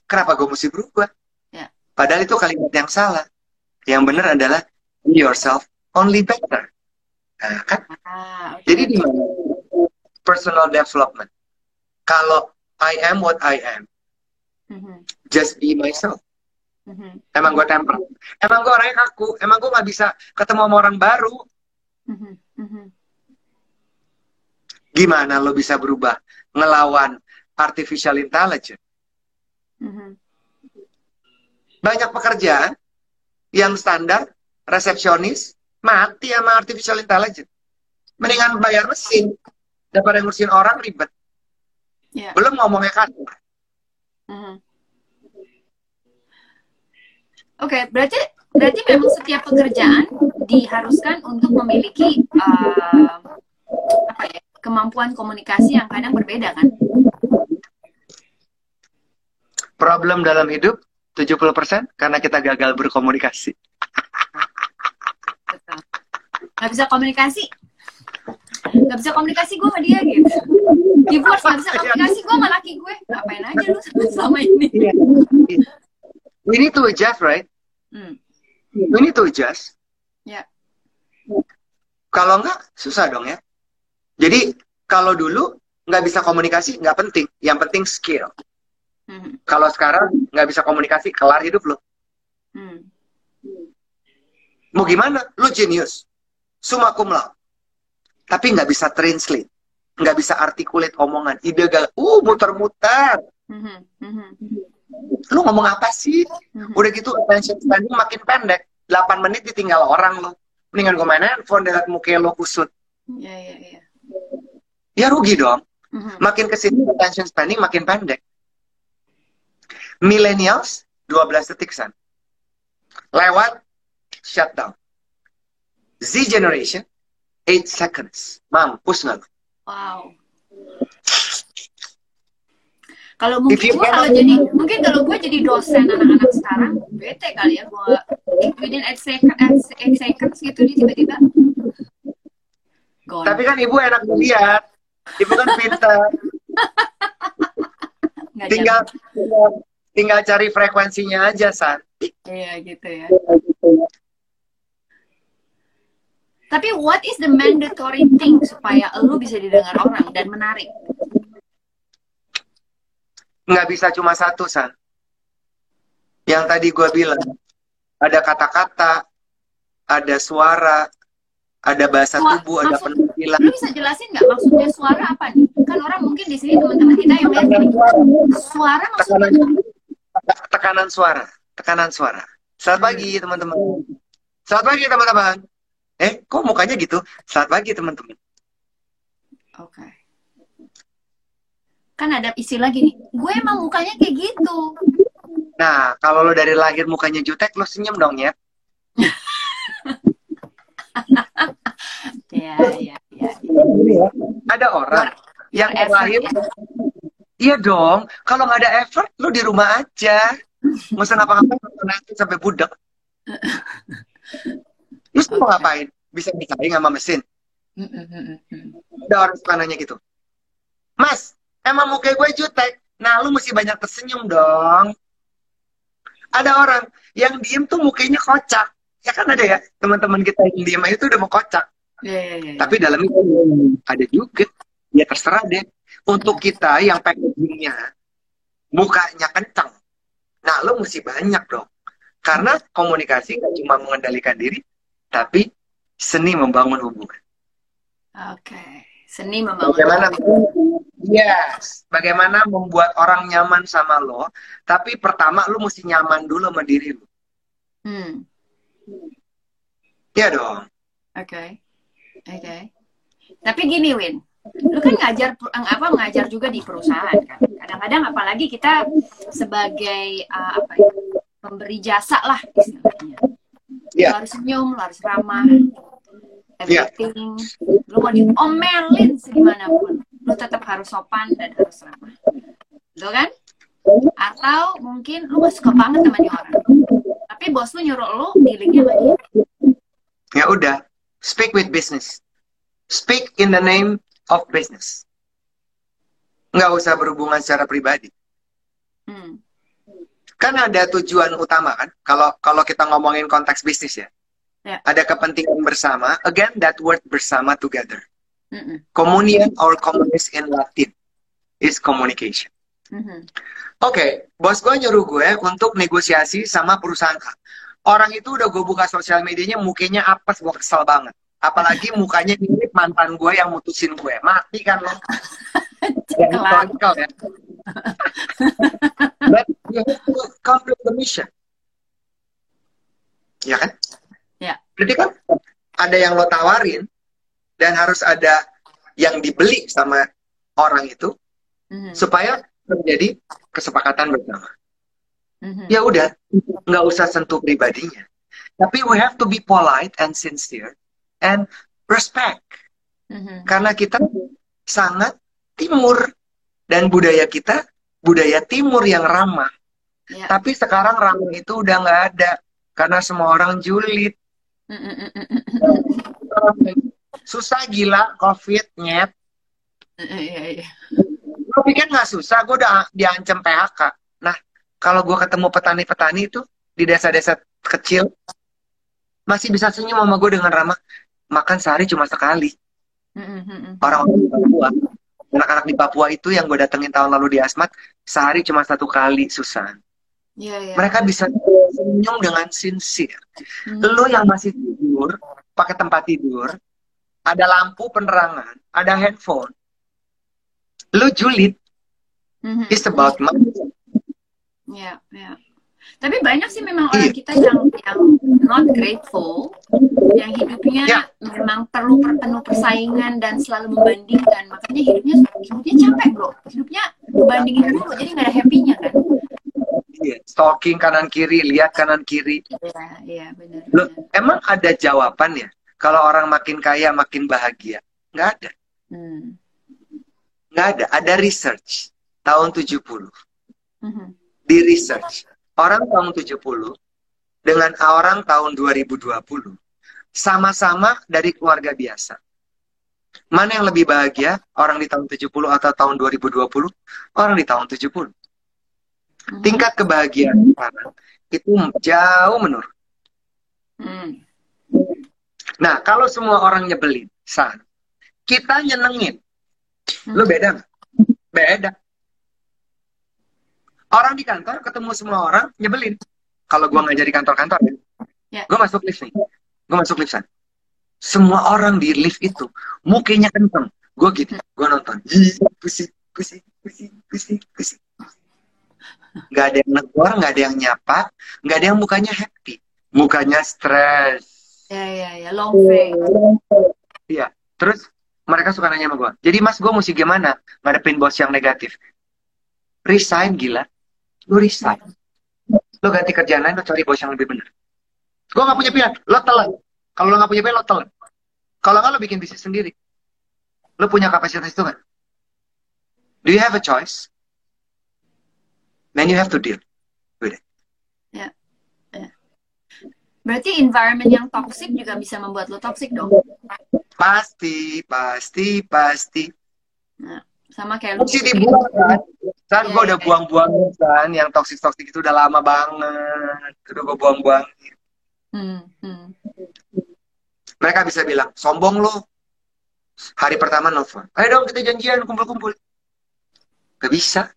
kenapa gue mesti berubah? Ya. padahal itu kalimat yang salah. Yang benar adalah be yourself only better. Nah, kan? Ah, okay. jadi di mana? Personal development. Kalau I am what I am mm-hmm. just be myself Mm-hmm. Emang gue temper. Emang gue orangnya kaku. Emang gue gak bisa ketemu sama orang baru. Mm-hmm. mm-hmm. Gimana lo bisa berubah ngelawan artificial intelligence? Mm-hmm. Banyak pekerjaan yang standar, resepsionis, mati sama artificial intelligence. Mendingan bayar mesin daripada ngurusin orang ribet. Yeah. Belum ngomongnya kan. Mm-hmm. Oke, okay, berarti berarti memang setiap pekerjaan diharuskan untuk memiliki uh, apa ya kemampuan komunikasi yang kadang berbeda kan? Problem dalam hidup 70% karena kita gagal berkomunikasi. Betul. Gak bisa komunikasi. Gak bisa komunikasi gue sama dia gitu. Divorce gak bisa komunikasi gue sama laki gue. Ngapain aja lu selama ini. We need to adjust, right? Hmm. We need to adjust. Ya. Kalau enggak, susah dong ya. Jadi kalau dulu nggak bisa komunikasi, nggak penting. Yang penting skill. Hmm. Kalau sekarang nggak bisa komunikasi, kelar hidup lo. Hmm. Mau gimana? Lo genius. Suma cum laude. Tapi nggak bisa translate. Nggak bisa articulate omongan. Ide gal, uh muter-muter. Hmm. Hmm. Lu ngomong apa sih? Udah gitu attention span makin pendek. 8 menit ditinggal orang lo. Mendingan gue main handphone dengan muka lo kusut. Iya, iya, iya. Ya rugi dong. Mm-hmm. Makin ke sini attention spanning makin pendek. Millennials 12 detik san. Lewat shutdown. Z generation 8 seconds. Mampus nggak Wow. Kalau mungkin gue kalau jadi mungkin kalau gue jadi dosen anak-anak sekarang bete kali ya gue within eight seconds, eight seconds gitu dia tiba-tiba. Tapi kan ibu enak dilihat, ibu kan pintar. tinggal, tinggal tinggal cari frekuensinya aja san. Iya gitu ya. Tapi what is the mandatory thing supaya lu bisa didengar orang dan menarik? Nggak bisa cuma satu san. Yang tadi gue bilang ada kata-kata ada suara ada bahasa Suara, tubuh ada penampilan. Lu bisa jelasin nggak maksudnya suara apa nih? Kan orang mungkin di sini teman-teman kita yang lihat suara maksudnya tekanan, tekanan suara. Tekanan suara. Selamat hmm. pagi teman-teman. Selamat pagi teman-teman. Eh kok mukanya gitu? Selamat pagi teman-teman. Oke. okay kan ada istilah gini gue emang mukanya kayak gitu nah kalau lo dari lahir mukanya jutek lo senyum dong ya ya, ya, ya, ya. ada orang yang lahir ya. iya dong kalau nggak ada effort lo di rumah aja masa ngapa-ngapain sampai budak Terus okay. mau ngapain? Bisa bersaing sama mesin? Ada orang suka nanya gitu. Mas, emang muka gue jutek. Nah lu mesti banyak tersenyum dong. Ada orang yang diem tuh mukanya kocak. Ya kan ada ya teman-teman kita yang diem itu udah mau kocak. Yeah, yeah, yeah. tapi dalamnya ada juga. Ya terserah deh. Untuk kita yang packagingnya mukanya kencang nah lu mesti banyak dong. Karena komunikasi gak cuma mengendalikan diri tapi seni membangun hubungan. Oke. okay. Seni membangun bagaimana Yes, bagaimana membuat orang nyaman sama lo. Tapi pertama lo mesti nyaman dulu sama diri lo. Hmm. Ya dong. Oke, okay. oke. Okay. Tapi gini Win, lu kan ngajar apa ngajar juga di perusahaan kan kadang-kadang apalagi kita sebagai uh, apa ya pemberi jasa lah istilahnya yeah. lu harus senyum lu harus ramah iya. Everything yeah. lu mau diomelin segimanapun lu tetap harus sopan dan harus ramah lo kan atau mungkin lu gak suka banget sama dia orang tapi bos lu nyuruh lu dealingnya sama dia ya udah speak with business speak in the name of business. Nggak usah berhubungan secara pribadi. Hmm. Kan ada tujuan utama kan, kalau kalau kita ngomongin konteks bisnis ya. Yeah. Ada kepentingan bersama. Again, that word bersama together. Mm -mm. Communion or communis in Latin is communication. Mm -hmm. Oke, okay, bos gue nyuruh gue untuk negosiasi sama perusahaan Orang itu udah gue buka sosial medianya, mukanya apes, gue kesel banget. Apalagi mukanya mirip mantan gue yang mutusin gue. Mati kan lo. Historical ya. But you have to complete the mission. Ya kan? Jadi kan ada yang lo tawarin dan harus ada yang dibeli sama orang itu mm-hmm. supaya terjadi kesepakatan bersama. Mm-hmm. Ya udah, nggak usah sentuh pribadinya. Tapi we have to be polite and sincere and respect. Mm-hmm. Karena kita sangat timur dan budaya kita budaya timur yang ramah. Yeah. Tapi sekarang ramah itu udah nggak ada karena semua orang julid. Susah gila covid nyet. Iya, iya. Gue pikir nggak susah, gue udah diancam PHK. Nah, kalau gue ketemu petani-petani itu di desa-desa kecil, masih bisa senyum sama gue dengan ramah makan sehari cuma sekali. Orang-orang di Papua, anak-anak di Papua itu yang gue datengin tahun lalu di Asmat, sehari cuma satu kali, Susan. Yeah, yeah. Mereka bisa senyum dengan sincere. Mm. Lo yang masih tidur, pakai tempat tidur, ada lampu penerangan, ada handphone, lo julid. Mm-hmm. It's about money. Ya, yeah, ya. Yeah. Tapi banyak sih memang orang iya. kita yang yang not grateful, yang hidupnya yeah. memang perlu penuh persaingan dan selalu membandingkan. Makanya hidupnya hidupnya capek bro, hidupnya membandingin dulu, jadi nggak ada happy-nya kan. Iya, stalking kanan kiri, lihat kanan kiri. Iya, iya benar. Loh, emang ada jawaban ya? Kalau orang makin kaya makin bahagia? Nggak ada. Hmm. Nggak ada. Ada research tahun 70. Mm -hmm. Di research orang tahun 70 dengan orang tahun 2020 sama-sama dari keluarga biasa. Mana yang lebih bahagia? Orang di tahun 70 atau tahun 2020? Orang di tahun 70. Hmm. Tingkat kebahagiaan sekarang itu jauh menurun. Hmm. Nah, kalau semua orang nyebelin, san, kita nyenengin. Lo beda Beda. Orang di kantor ketemu semua orang nyebelin. Kalau gue ngajar di kantor-kantor ya, yeah. gue masuk lift nih. Gue masuk lift sana. Semua orang di lift itu mukanya kenceng. Gue gitu, gue nonton. Pusing, pusing, pusing, pusing, pusing. Gak ada yang negor, gak ada yang nyapa, gak ada yang mukanya happy. Mukanya stres. Ya, ya, ya, long face. Iya, terus mereka suka nanya sama gue. Jadi mas, gue mesti gimana ngadepin bos yang negatif? Resign gila lo resign lo ganti kerjaan lain lo cari bos yang lebih benar gue gak punya pilihan lo telan kalau lo gak punya pilihan lo telan kalau nggak lo bikin bisnis sendiri lo punya kapasitas itu kan do you have a choice then you have to deal with it ya yeah. berarti environment yang toxic juga bisa membuat lo toxic dong pasti pasti pasti nah sama kayak lu. Mesti dibuang kan. Kan gue udah buang-buang kan, yang toksik-toksik itu udah lama banget. Udah gue buang-buang. Hmm, hmm. Mereka bisa bilang, sombong lo. Hari pertama nelfon. Ayo dong kita janjian kumpul-kumpul. Gak bisa.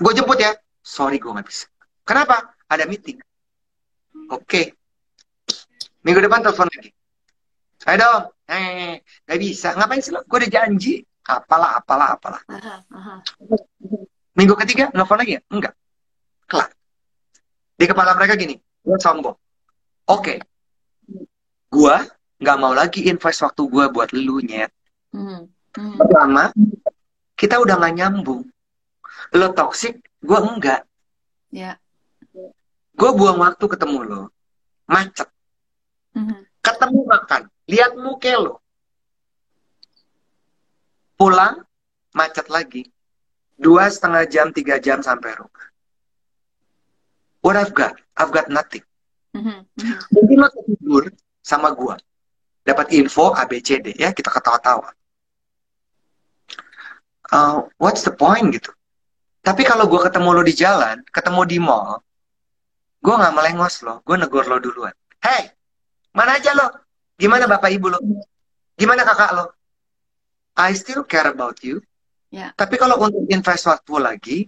Gue jemput ya. Sorry gue gak bisa. Kenapa? Ada meeting. Oke. Okay. Minggu depan telepon lagi. Ayo dong. Eh, gak bisa. Ngapain sih lo? Gue udah janji apalah apalah apalah minggu ketiga nelfon lagi ya enggak kelar di kepala mereka gini gue sombong oke okay. gue nggak mau lagi invest waktu gue buat lu nyet Hmm. Hmm. Pertama, kita udah gak nyambung. Lo toxic, gue enggak. Ya. Gue buang waktu ketemu lo, macet. Hmm. Ketemu makan, lihat muka lo. Pulang, macet lagi. Dua setengah jam, tiga jam sampai rumah. What I've got? I've got nothing. Mm-hmm. Mungkin lo tidur sama gue. Dapat info A, B, C, D. Ya, kita ketawa-tawa. Uh, what's the point gitu? Tapi kalau gue ketemu lo di jalan, ketemu di mall, gue nggak melengos lo, gue negor lo duluan. Hey, mana aja lo? Gimana bapak ibu lo? Gimana kakak lo? I still care about you. Yeah. Tapi kalau untuk invest waktu lagi,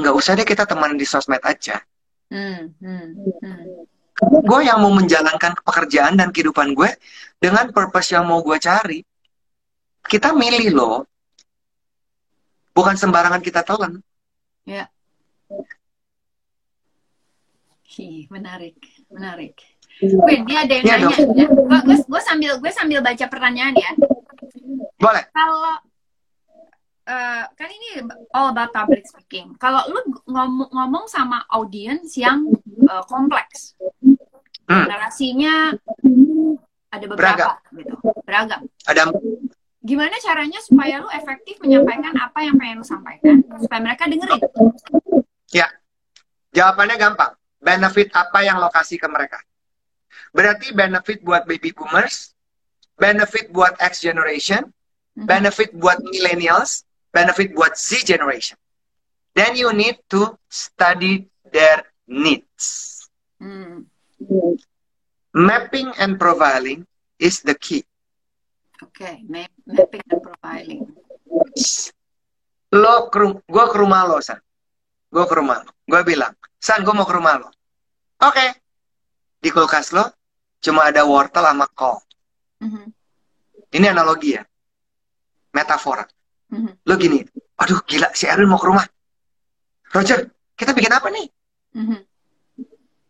nggak usah deh kita teman di sosmed aja. Hmm, hmm, hmm. Gue yang mau menjalankan pekerjaan dan kehidupan gue dengan purpose yang mau gue cari. Kita milih loh. Bukan sembarangan kita telan. Ya. Hi, menarik, menarik. Win, ini ada yang ya, nanya. Ya. Gue sambil gue sambil baca pertanyaan ya. Boleh. Kalau uh, kan ini all about public speaking. Kalau lu ngomong, ngomong sama audiens yang uh, kompleks, hmm. narasinya ada beberapa beragam. gitu, beragam. Ada. Gimana caranya supaya lu efektif menyampaikan apa yang pengen lu sampaikan supaya mereka dengerin? Ya, jawabannya gampang. Benefit apa yang lo kasih ke mereka? Berarti benefit buat baby boomers, benefit buat X generation, hmm. benefit buat millennials, benefit buat Z generation. Then you need to study their needs. Hmm. Mapping and profiling is the key. Oke, okay. Mapping and profiling. Lo, gue ke rumah lo, San. Gue ke rumah lo. Gue bilang, San, gue mau ke rumah lo. Oke. Okay. Di kulkas lo, cuma ada wortel sama kol. Mm -hmm. Ini analogi ya. Metafora. Mm-hmm. Lo gini, aduh gila si Erwin mau ke rumah. Roger, kita bikin apa nih? Mm-hmm.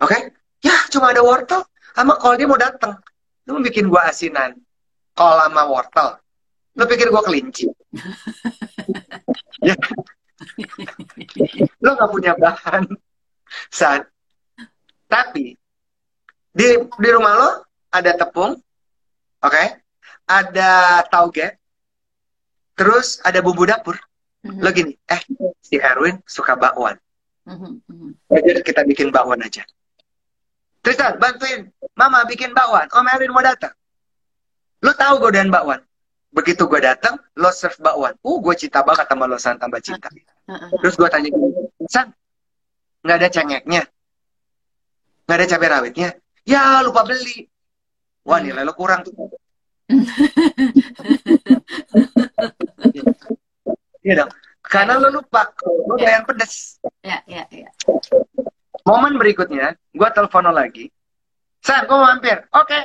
Oke, okay? ya cuma ada wortel sama kol dia mau datang. Lo mau bikin gua asinan kol sama wortel. Lo pikir gua kelinci? ya. Lo gak punya bahan. Saat. Tapi di di rumah lo ada tepung, oke? Okay? Ada tauge, Terus ada bumbu dapur. Mm-hmm. Lo gini, eh si Erwin suka bakwan. Mm-hmm. Jadi kita bikin bakwan aja. Tristan, bantuin Mama bikin bakwan. Om Erwin mau datang. Lo tahu godaan bakwan. Begitu gue datang, lo serve bakwan. Uh, gue cinta banget sama lo San tambah cinta. Uh-huh. Terus gue tanya, San, nggak ada cengeknya? Nggak ada cabai rawitnya? Ya, lupa beli. Wah, nilai lo kurang tuh. Iya dong. Karena lo lupa, lo yeah. yang pedes. Iya, iya, iya. Momen berikutnya, gue telepon lo lagi. San, gue mau mampir. Oke. Okay.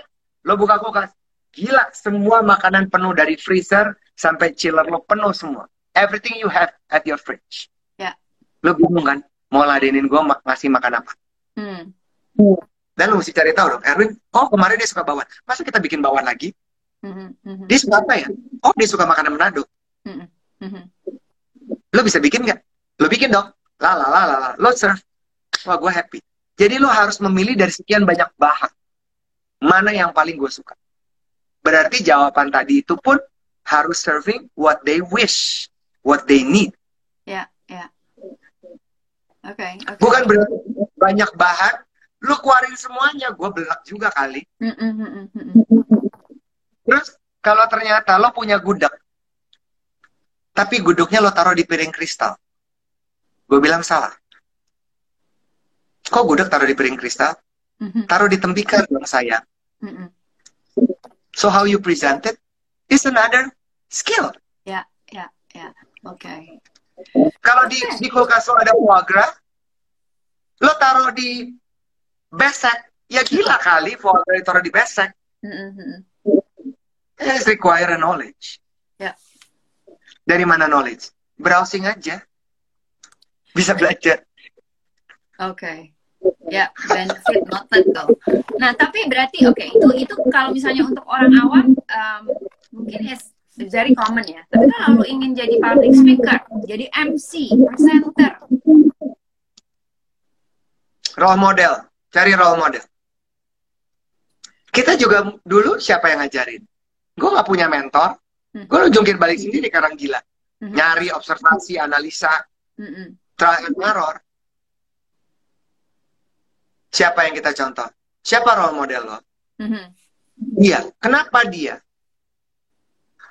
Lo buka kulkas. Gila, semua makanan penuh dari freezer sampai chiller lo penuh semua. Everything you have at your fridge. Ya. Lo bingung kan? Mau ladenin gue mak ngasih makan apa? Hmm. Dan lo mesti cari tahu dong, Erwin, oh kemarin dia suka bawang. Masa kita bikin bawang lagi? Mm -hmm. Dia suka apa ya? Oh, dia suka makanan Manado. Mm -hmm. Lo bisa bikin nggak? Lo bikin dong. La la la la la. Lo serve. Wah, gue happy. Jadi lo harus memilih dari sekian banyak bahan. Mana yang paling gue suka. Berarti jawaban tadi itu pun harus serving what they wish, what they need. Ya, yeah, ya. Yeah. Oke. Okay, okay. Bukan berarti banyak bahan, lu keluarin semuanya, gue belak juga kali. Mm -mm, Terus kalau ternyata lo punya gudeg, tapi gudegnya lo taruh di piring kristal, gue bilang salah. Kok gudeg taruh di piring kristal? Mm-hmm. Taruh di tembikar dong sayang. So how you present it is another skill. Ya, ya, ya. Oke. Kalau di, di kulkas lo ada foie lo taruh di besek, ya gila kali foie gras taruh di besek. Mm-hmm. It require a knowledge. Ya. Dari mana knowledge? Browsing aja. Bisa belajar. Oke. Okay. Ya, benefit noted tuh. Nah, tapi berarti oke okay, itu itu kalau misalnya untuk orang awam um, mungkin is very common ya. Tapi kalau lu ingin jadi public speaker, jadi MC, presenter, role model, cari role model. Kita juga dulu siapa yang ngajarin? Gue nggak punya mentor, Hmm. gue jungkir balik sendiri karang gila. Mhm. Nyari observasi, analisa, Mm-mm. trial and error. Siapa yang kita contoh? Siapa role model lo? Mhm. Dia. Kenapa dia?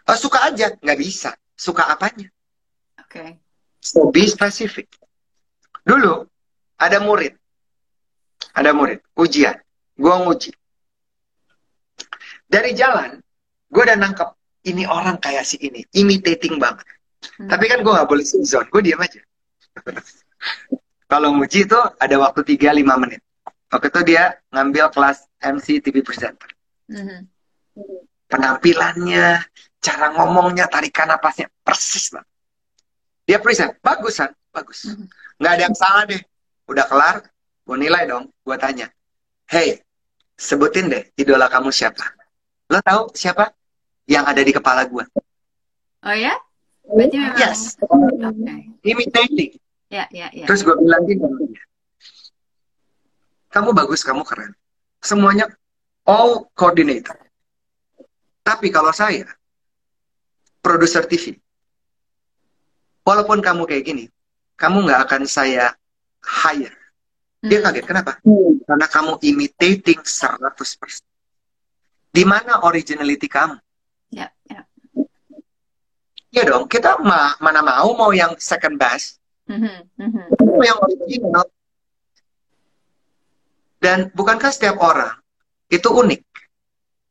Oh, suka aja, nggak bisa. Suka apanya? Oke. So be specific. Dulu ada murid, ada murid ujian, gue nguji. Dari jalan, gue udah nangkep ini orang kayak si ini, imitating banget. Hmm. Tapi kan gue nggak boleh zone, gue diam aja. Kalau nguji itu ada waktu 3-5 menit. Waktu itu dia ngambil kelas MC TV presenter. Mhm. Penampilannya, cara ngomongnya, tarikan napasnya, persis banget. Dia present, bagus kan? Bagus. Mhm. Nggak ada yang salah deh. Udah kelar, gue nilai dong. Gue tanya, hey, sebutin deh idola kamu siapa? Lo tahu siapa? Yang ada di kepala gue. Oh ya? Berarti memang. Yes. Oke. Imitating. Ya, ya, ya. Terus gue bilang gini, kamu bagus, kamu keren. Semuanya all coordinator. Tapi kalau saya, produser TV, walaupun kamu kayak gini, kamu nggak akan saya hire. Dia Hmm. kaget, kenapa? Karena kamu imitating 100%. Di mana originality kamu? Ya, ya. Ya dong, kita ma- mana mau mau yang second best, Mhm, mhm. mau yang original. Dan bukankah setiap orang itu unik?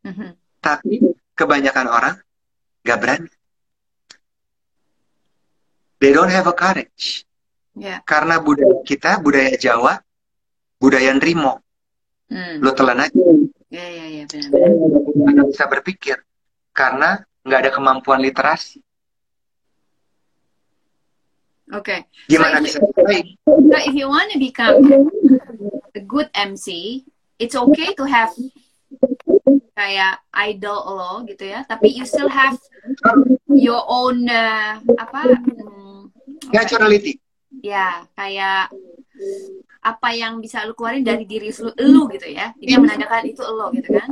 Mhm. Tapi kebanyakan orang gak berani. They don't have a courage. Ya. Karena budaya kita, budaya Jawa, budaya Nrimo. Hmm. Lo telan aja. Ya, ya, ya, benar-benar. Nggak bisa berpikir. Karena nggak ada kemampuan literasi. Oke. Gimana So, bisa baik? So if you want to become a good MC, it's okay to have kayak idol lo gitu ya, tapi you still have your own uh, apa? hmm, apa Naturality. ya kayak apa yang bisa lu keluarin dari diri lu, lu gitu ya. Ini yang menandakan itu lo gitu kan?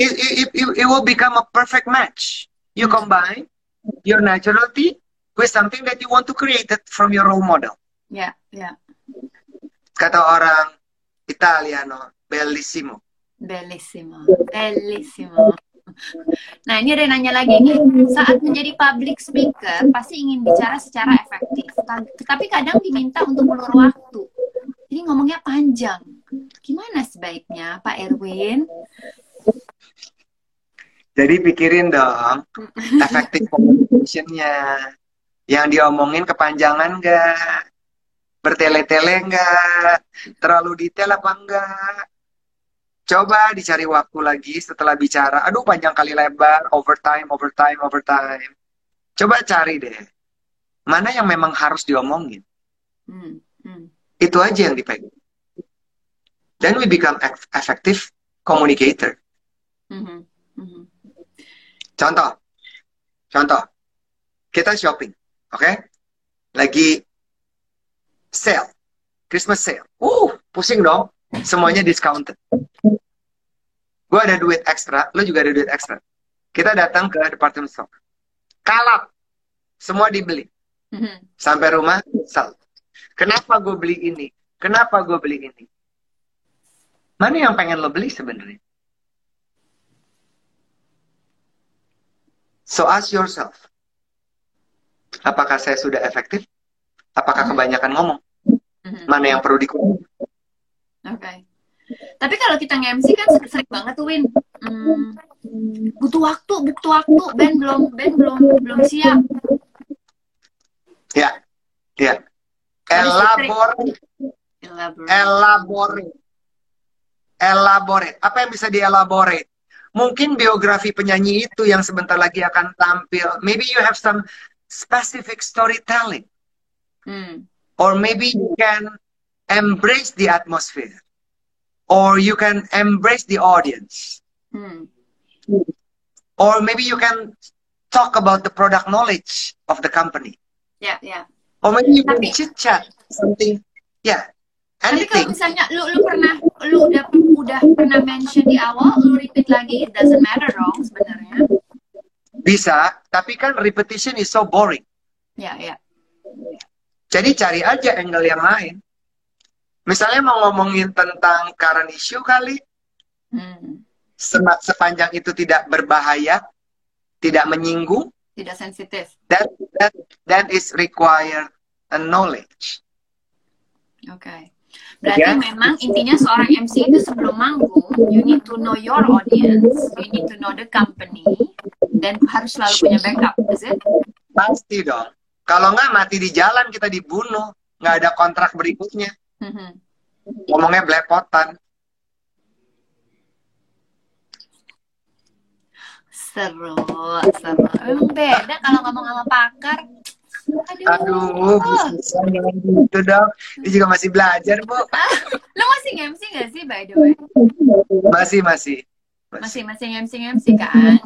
It, it, it, it will become a perfect match. You combine your naturality with something that you want to create it from your role model. Ya, ya. Kata orang Italiano, bellissimo. Bellissimo, bellissimo. Nah, ini ada nanya lagi nih. Saat menjadi public speaker, pasti ingin bicara secara efektif. Ta- Tetapi kadang diminta untuk ulur waktu. Jadi ngomongnya panjang. Gimana sebaiknya, Pak Erwin? Jadi pikirin dong, effective communication-nya. Yang diomongin kepanjangan nggak? Bertele-tele nggak? Terlalu detail apa enggak? Coba dicari waktu lagi setelah bicara. Aduh panjang kali lebar, overtime, overtime, overtime. Coba cari deh. Mana yang memang harus diomongin. Hmm, hmm. Itu aja yang dipegang. Then we become eff- effective communicator. Mhm, mhm. Contoh, contoh, kita shopping, oke? Lagi sale, Christmas sale. Uh, pusing dong, semuanya discounted. Gue ada duit ekstra, lo juga ada duit ekstra. Kita datang ke department store, kalap, semua dibeli. Mhm. Sampai rumah, sal. Kenapa gue beli ini? Kenapa gue beli ini? Mana yang pengen lo beli sebenarnya? So ask yourself, apakah saya sudah efektif? Apakah kebanyakan ngomong? Mhm. Mana yang perlu dikurangi? Oke. Tapi kalau kita nge-MC kan sering banget tuh Win. Hmm, butuh waktu, butuh waktu. Ben belum, Ben belum, belum siap. Ya, ya. Elaborate, Elaborate. elaborate, elaborate. Apa yang bisa dielaborate? Mungkin biografi penyanyi itu yang sebentar lagi akan tampil. Maybe you have some specific storytelling. Hmm. Or maybe you can embrace the atmosphere or you can embrace the audience Hmm. or maybe you can talk about the product knowledge of the company. Ya, ya. Or maybe you can chit chat something. Yeah, Tapi kalau anything. misalnya lu lu pernah lu udah udah pernah mention di awal, lu repeat lagi, it doesn't matter dong sebenarnya. Bisa, tapi kan repetition is so boring. Ya, ya. Jadi cari aja angle yang lain. Misalnya mau ngomongin tentang current issue kali, Hmm. sepanjang itu tidak berbahaya, tidak menyinggung, Tidak sensitif. that that that is required a knowledge. Oke. Berarti Ya. memang intinya seorang MC itu sebelum manggung, you need to know your audience, you need to know the company, dan harus selalu punya backup, is it? Pasti dong. Kalau nggak mati di jalan kita dibunuh, nggak ada kontrak berikutnya. Mhm. Ngomongnya belepotan. Seru, seru. Emang beda kalau ngomong sama pakar. Aduh. Aduh, gitu dong. Ini juga masih belajar, Bu. Lo masih MC gak sih by the way? Masih, masih. Masih masih MC MC kan?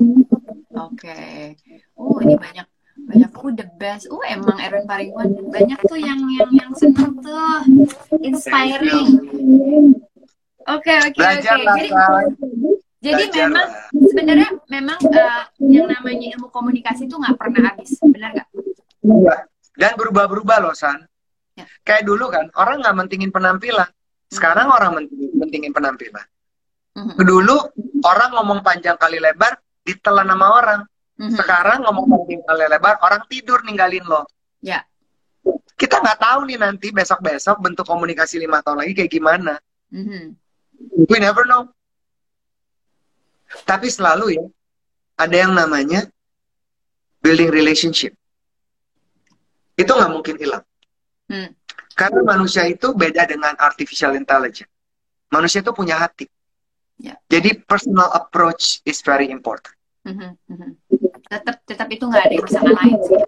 Oke. Uh ini banyak banyak uh the best. Uh emang Erwin Paringwan banyak tuh yang yang yang seneng tuh inspiring. Oke oke oke. Jadi jadi Belajar memang lah. sebenarnya memang eh, yang namanya ilmu komunikasi itu nggak pernah habis, benar nggak? Iya. Dan berubah-berubah loh, San. Ya. Kayak dulu kan, orang nggak mentingin penampilan. Sekarang orang mentingin, mentingin penampilan. Mhm, Dulu orang ngomong panjang kali lebar, ditelan sama orang. Mhm. Sekarang ngomong kali lebar, orang tidur ninggalin lo. Ya. Kita nggak tahu nih nanti besok-besok bentuk komunikasi lima tahun lagi kayak gimana. Mhm. We never know. Tapi selalu ya, ada yang namanya building relationship. Itu nggak mungkin hilang. Hmm. Karena manusia itu beda dengan artificial intelligence. Manusia itu punya hati. Ya. Jadi personal approach is very important. Mhm, mhm. Tetap tetap itu nggak ada yang bisa ngalahin sih.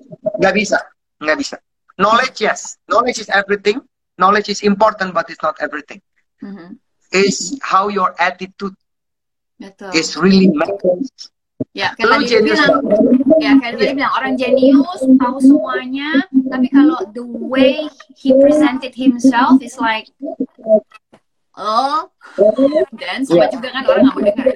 Nggak bisa, nggak bisa. Knowledge yes, knowledge is everything. Knowledge is important, but it's not everything. Mhm. Is how your attitude Betul. is really matters. Ya, kayak tadi bilang, banget. ya kayak tadi dia bilang orang jenius tahu semuanya, tapi kalau the way he presented himself is like, oh, dan sama Iya. juga kan orang nggak mau dengar.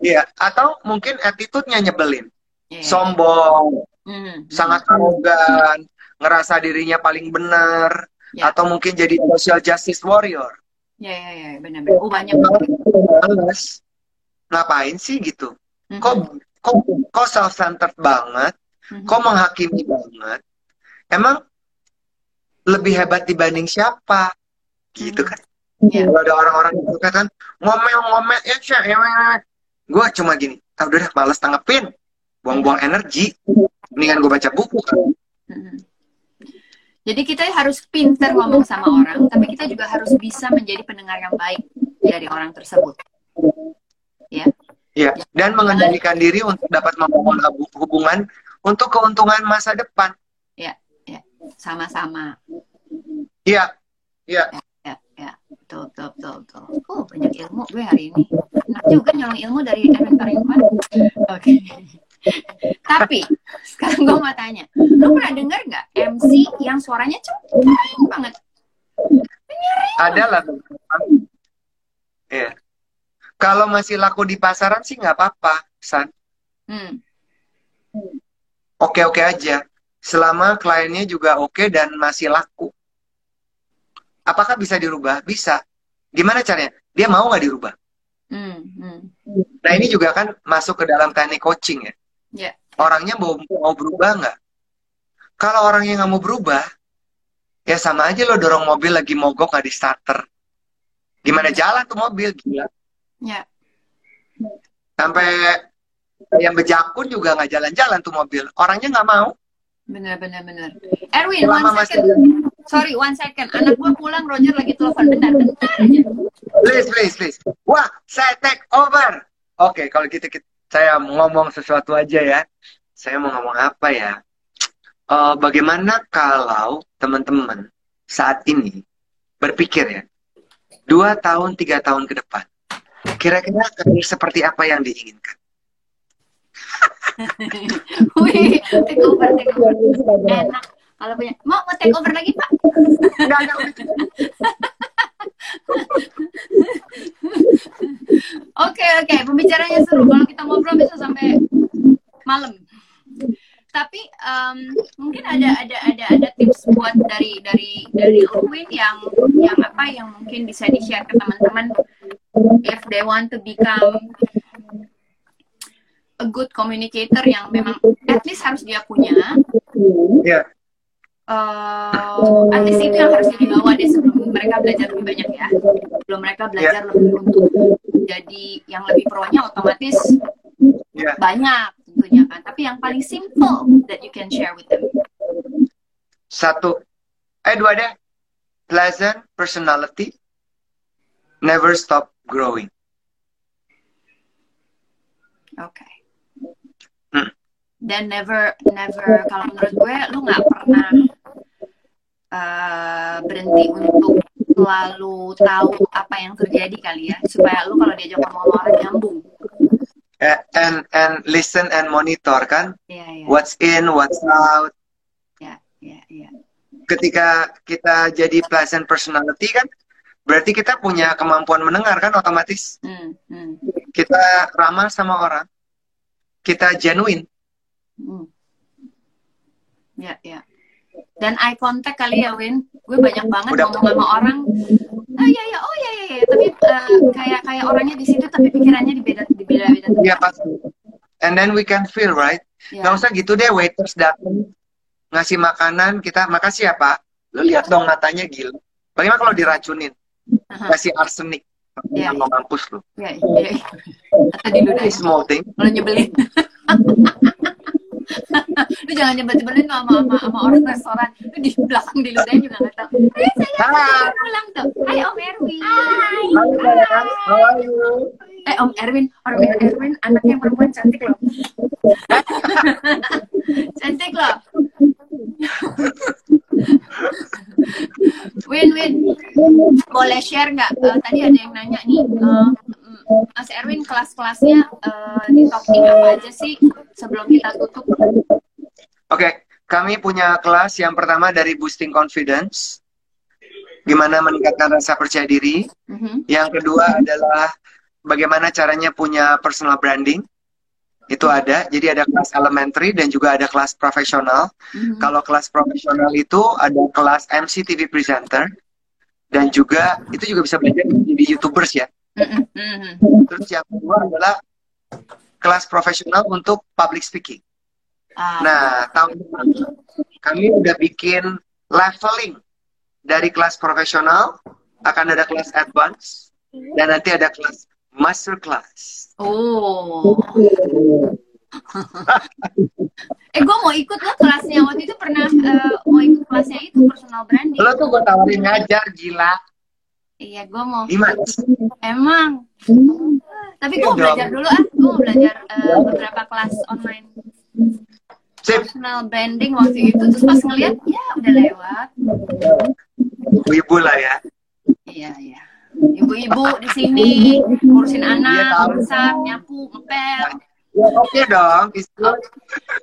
Iya, atau mungkin attitude-nya nyebelin. Ya. Sombong, Mhm. sangat arogan, ngerasa dirinya paling benar, Ya. atau mungkin jadi social justice warrior. Ya, ya, ya, benar-benar. Oh banyak. Males. Ngapain sih gitu? Mhm. Kok kok kok self-centered banget? Mhm. Kok menghakimi banget? Emang lebih hebat dibanding siapa? Gitu kan? Ya. Kalau ada orang-orang yang suka kan ngomel-ngomel ya sih, gue cuma gini, ah udah dah males tanggepin, buang-buang energi, mendingan gue baca buku kan. Jadi kita harus pinter ngomong sama orang, tapi kita juga harus bisa menjadi pendengar yang baik dari orang tersebut. Ya. Ya, dan mengendalikan diri untuk dapat membangun hub- hubungan untuk keuntungan masa depan. Sama-sama. Iya, iya. Ya, ya. Betul, betul, betul, betul. Oh, banyak ilmu gue hari ini. Enak juga nyolong ilmu dari Erwin Paringman. Oke. Tapi, sekarang gue mau tanya. Lu pernah denger nggak MC yang suaranya cempreng banget? Ada lah. Iya. Kalau masih laku di pasaran sih nggak apa-apa, San. Hmm. Oke-oke aja. Selama kliennya juga oke dan masih laku. Apakah bisa dirubah? Bisa. Gimana caranya? Dia mau nggak dirubah? Hmm. Hmm. Nah ini juga kan masuk ke dalam teknik coaching ya. Ya. Orangnya mau, mau berubah nggak? Kalau orangnya nggak mau berubah, ya sama aja lo dorong mobil lagi mogok nggak di starter. Gimana jalan tuh mobil? Gila. Ya. Sampai yang bejakun juga nggak jalan-jalan tuh mobil. Orangnya nggak mau. Bener, bener, bener. Erwin, Selama one masih second. Sorry, one second. Anak gue pulang, Roger lagi telepon. Bentar, bentar aja. Please, please, please. Wah, saya take over. Oke, kalau gitu kita, saya ngomong sesuatu aja ya. Saya mau ngomong apa ya? Eh, bagaimana kalau teman-teman saat ini berpikir ya, dua tahun, tiga tahun ke depan, kira-kira karir seperti apa yang diinginkan? Wih, take over, take over. Enak. Kalau punya, mau mau take over lagi Pak? Enggak, enggak. Oke oke, pembicaranya seru. Kalau kita ngobrol bisa sampai malam. Tapi um, mungkin ada ada ada ada tips buat dari dari dari Erwin yang yang apa yang mungkin bisa di share ke teman-teman if they want to become a good communicator yang memang at least harus dia punya. Iya. Uh, at least itu yang harus dibawa deh sebelum mereka belajar lebih banyak ya. Sebelum mereka belajar lebih untuk jadi yang lebih pro-nya otomatis Iya. banyak tentunya kan. Tapi yang paling simple that you can share with them. Satu. Eh, dua deh. Pleasant personality. Never stop growing. Oke. Hmm. Dan never never kalau menurut gue lu nggak pernah uh, berhenti untuk selalu tahu apa yang terjadi kali ya supaya lu kalau diajak ngomong orang nyambung. Eh, And and listen and monitor kan. Iya iya. What's in, what's out. Iya iya iya. Ketika kita jadi pleasant personality kan, berarti kita punya kemampuan mendengar kan otomatis. Hmm, hmm, Kita ramah sama orang. Kita genuine. hmm. Ya ya. Dan eye contact kali ya Win. Gue banyak banget Udah. ngomong sama orang. Oh iya iya, oh iya iya, iya. tapi uh, kayak kayak orangnya di situ tapi pikirannya di beda di beda beda. Iya pasti. And then we can feel right. Ya. Nggak usah gitu deh waiters datang ngasih makanan kita makasih ya pak. Lu lihat dong matanya gila. Bagaimana kalau diracunin? Kasih arsenik. Iya, Yang mau mampus lu. Iya iya. iya. Atau diludahin. Ini small thing. Kalau nyebelin. lu jangan nyebel-nyebelin sama, sama, sama orang restoran. Lu di belakang diludahin juga nggak tahu. Ayo saya Hai. pulang tuh. Hai Om Erwin. How are you? Eh Om Erwin, Om Erwin anaknya perempuan cantik loh. cantik loh. Win Win, boleh share nggak? Eh, tadi ada yang nanya nih, eh, mm, Mas Erwin kelas-kelasnya eh, di Talking apa aja sih sebelum kita tutup? Oke, kami punya kelas yang pertama dari boosting confidence. Gimana meningkatkan rasa percaya diri. Mhm. Yang kedua adalah bagaimana caranya punya personal branding. Itu ada. Jadi ada kelas elementary dan juga ada kelas profesional. Mhm. Kalau kelas profesional itu ada kelas MC TV presenter dan juga itu juga bisa belajar jadi youtubers ya. Terus yang kedua adalah kelas profesional untuk public speaking. Ah, Nah, tahun depan kami udah bikin leveling dari kelas profesional akan ada kelas advance dan nanti ada kelas master class. Oh. eh gue mau ikut lo kelasnya waktu itu pernah eh, mau ikut kelasnya itu personal branding. Lo tuh gue tawarin ngajar gila. Iya gue mau. Gimana? Emang. Tapi gue Iya mau belajar dong. dulu ah. Gue mau belajar eh, beberapa kelas online Sip, personal branding waktu itu. Terus pas ngeliat ya udah lewat. ibu lah ya. Iya iya. Ibu-ibu di sini ngurusin Iya, anak, masak, nyapu, ngepel. Ya, Oke dong, itu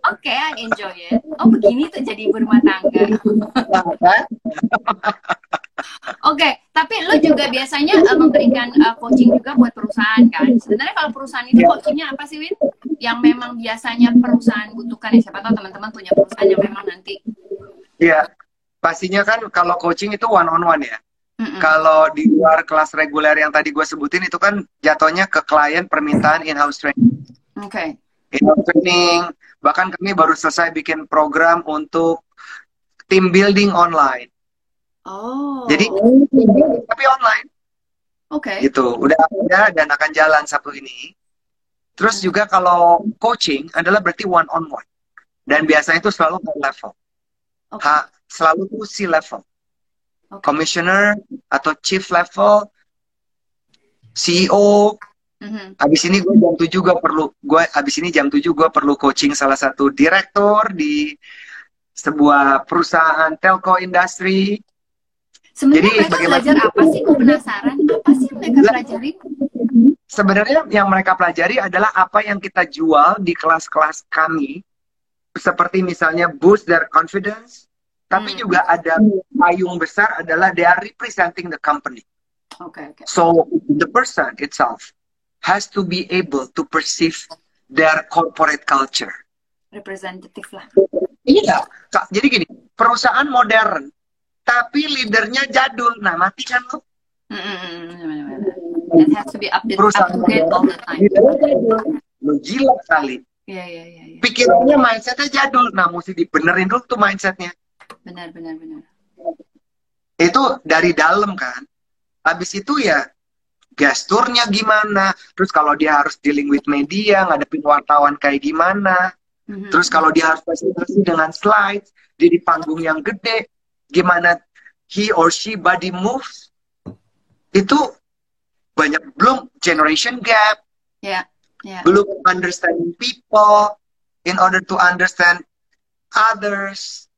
Oke, I enjoy it. Oh begini tuh jadi ibu rumah tangga. Oke, tapi lo juga biasanya uh, memberikan uh, coaching juga buat perusahaan kan? Sebenarnya kalau perusahaan itu coachingnya apa sih, Win? Yang memang biasanya perusahaan butuhkan ya? Siapa tahu teman-teman punya perusahaan yang memang nanti. Iya. Pastinya kan kalau coaching itu one on one ya. Kalau di luar kelas reguler yang tadi gue sebutin itu kan jatuhnya ke klien permintaan in-house training. Oke. In-house training. Bahkan kami baru selesai bikin program untuk team building online. Oh. Jadi tapi online Oke. gitu. Udah ada dan akan jalan Sabtu ini. Terus juga kalau coaching adalah berarti one on one. Dan biasanya itu selalu high level. Oke. Ha, selalu tuh C level. Oke. Commissioner atau chief level, CEO. Mhm. Habis ini gue jam 7 gue perlu gue habis ini jam 7 gue perlu coaching salah satu direktur di sebuah perusahaan telco industri. Sebenarnya Jadi, mereka bagaimana- belajar apa sih? Gue penasaran. Apa sih mereka Lah. pelajarin? sebenarnya yang mereka pelajari adalah apa yang kita jual di kelas-kelas kami seperti misalnya boost their confidence tapi hmm. juga ada payung besar adalah they are representing the company. Okay, okay. So the person itself has to be able to perceive their corporate culture. Representative lah. Iya, Kak. Jadi gini, perusahaan modern, tapi leadernya jadul. Nah, mati kan lo? It has to be updated, perusahaan update all the time. Lo gila kali. Iya, iya, iya. Ya. Pikirannya mindsetnya jadul. Nah, mesti dibenerin dulu tuh mindsetnya. Benar, benar, benar. Itu dari dalam kan. Habis itu ya gesturnya gimana, terus kalau dia harus dealing with media, ngadepin wartawan kayak gimana, mm-hmm. terus kalau dia harus presentasi dengan slides, dia di panggung yang gede, gimana he or she body moves, itu banyak belum generation gap, yeah, yeah. belum understanding people, in order to understand others,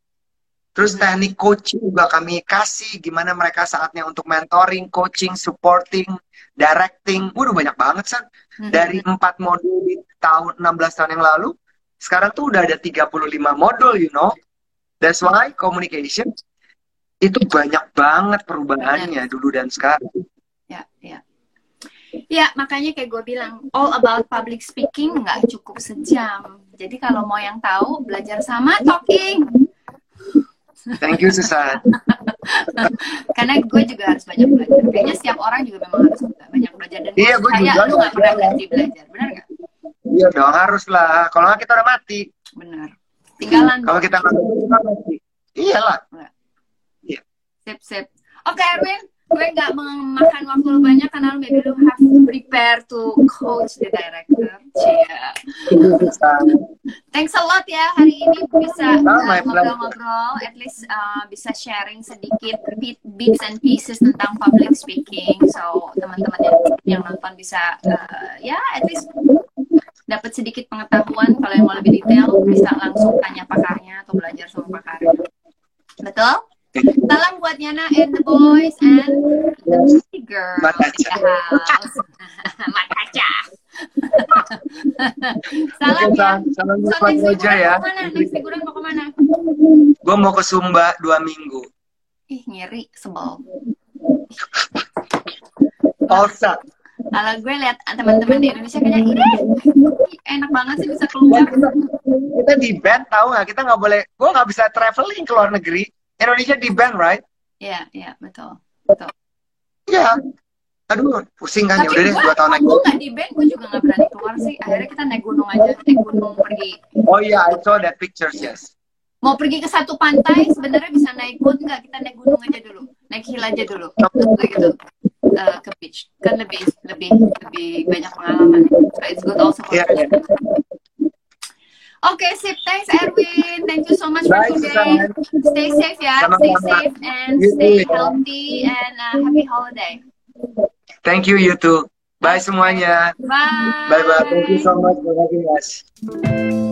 Terus teknik coaching juga kami kasih gimana mereka saatnya untuk mentoring, coaching, supporting, directing. Waduh banyak banget san. Hmm. Dari empat modul di tahun 16 tahun yang lalu, sekarang tuh udah ada 35 modul, you know. That's why communication itu banyak banget perubahannya dulu dan sekarang. Ya, ya. Ya, makanya kayak gue bilang, all about public speaking nggak cukup sejam. Jadi kalau mau yang tahu, belajar sama talking Thank you Susan. Karena gue juga harus banyak belajar. Kayaknya setiap orang juga memang harus banyak belajar dan iya, gue juga lu gak pernah berhenti belajar, benar nggak? Iya dong harus lah. Kalau nggak kita udah mati. Benar. Tinggalan. Kalau kita nggak mati, iyalah. Iya. Sip sip. Oke okay, Erwin, gue nggak memakan waktu lu banyak karena lu maybe lu have to prepare to coach the director. Cia. Thanks a lot ya hari ini bisa uh, ngobrol-ngobrol, uh, at least uh, bisa sharing sedikit bits and pieces tentang public speaking. So teman-teman yang, yang nonton bisa uh, ya at least dapat sedikit pengetahuan. Kalau yang mau lebih detail bisa langsung tanya pakarnya atau belajar sama pakarnya. Betul? Salam buat Yana and the boys and the girl in the house. Makaca. Salam ya. Salam buat next ya. Next liburan mau ke mana? Gue mau ke Sumba dua minggu. Ih ngiri, sebel. Osa. Kalau gue lihat teman-teman di Indonesia kayaknya enak banget sih bisa keluar. Kita, kita di band tahu nggak? Kita nggak boleh. Gue nggak bisa traveling ke luar negeri Indonesia di ban, right? Iya, iya, betul. Betul. Iya. Aduh, pusing kan ya udah deh dua tahun lagi. Gue nggak di ban, gue juga nggak berani keluar sih. Akhirnya kita naik gunung aja, naik gunung pergi. Oh iya, I saw that pictures, yes. Mau pergi ke satu pantai, sebenarnya bisa naik boat nggak? Kita naik gunung aja dulu, naik hill aja dulu, gitu. Uh, ke beach kan lebih lebih lebih banyak pengalaman. So it's good also yeah, yeah. Okay, sip. Thanks, Erwin. Thank you so much for today. Stay safe, ya. Stay safe and stay healthy and uh, happy holiday. Thank you, you too. Bye semuanya. Bye. Bye bye. Thank you so much for having us.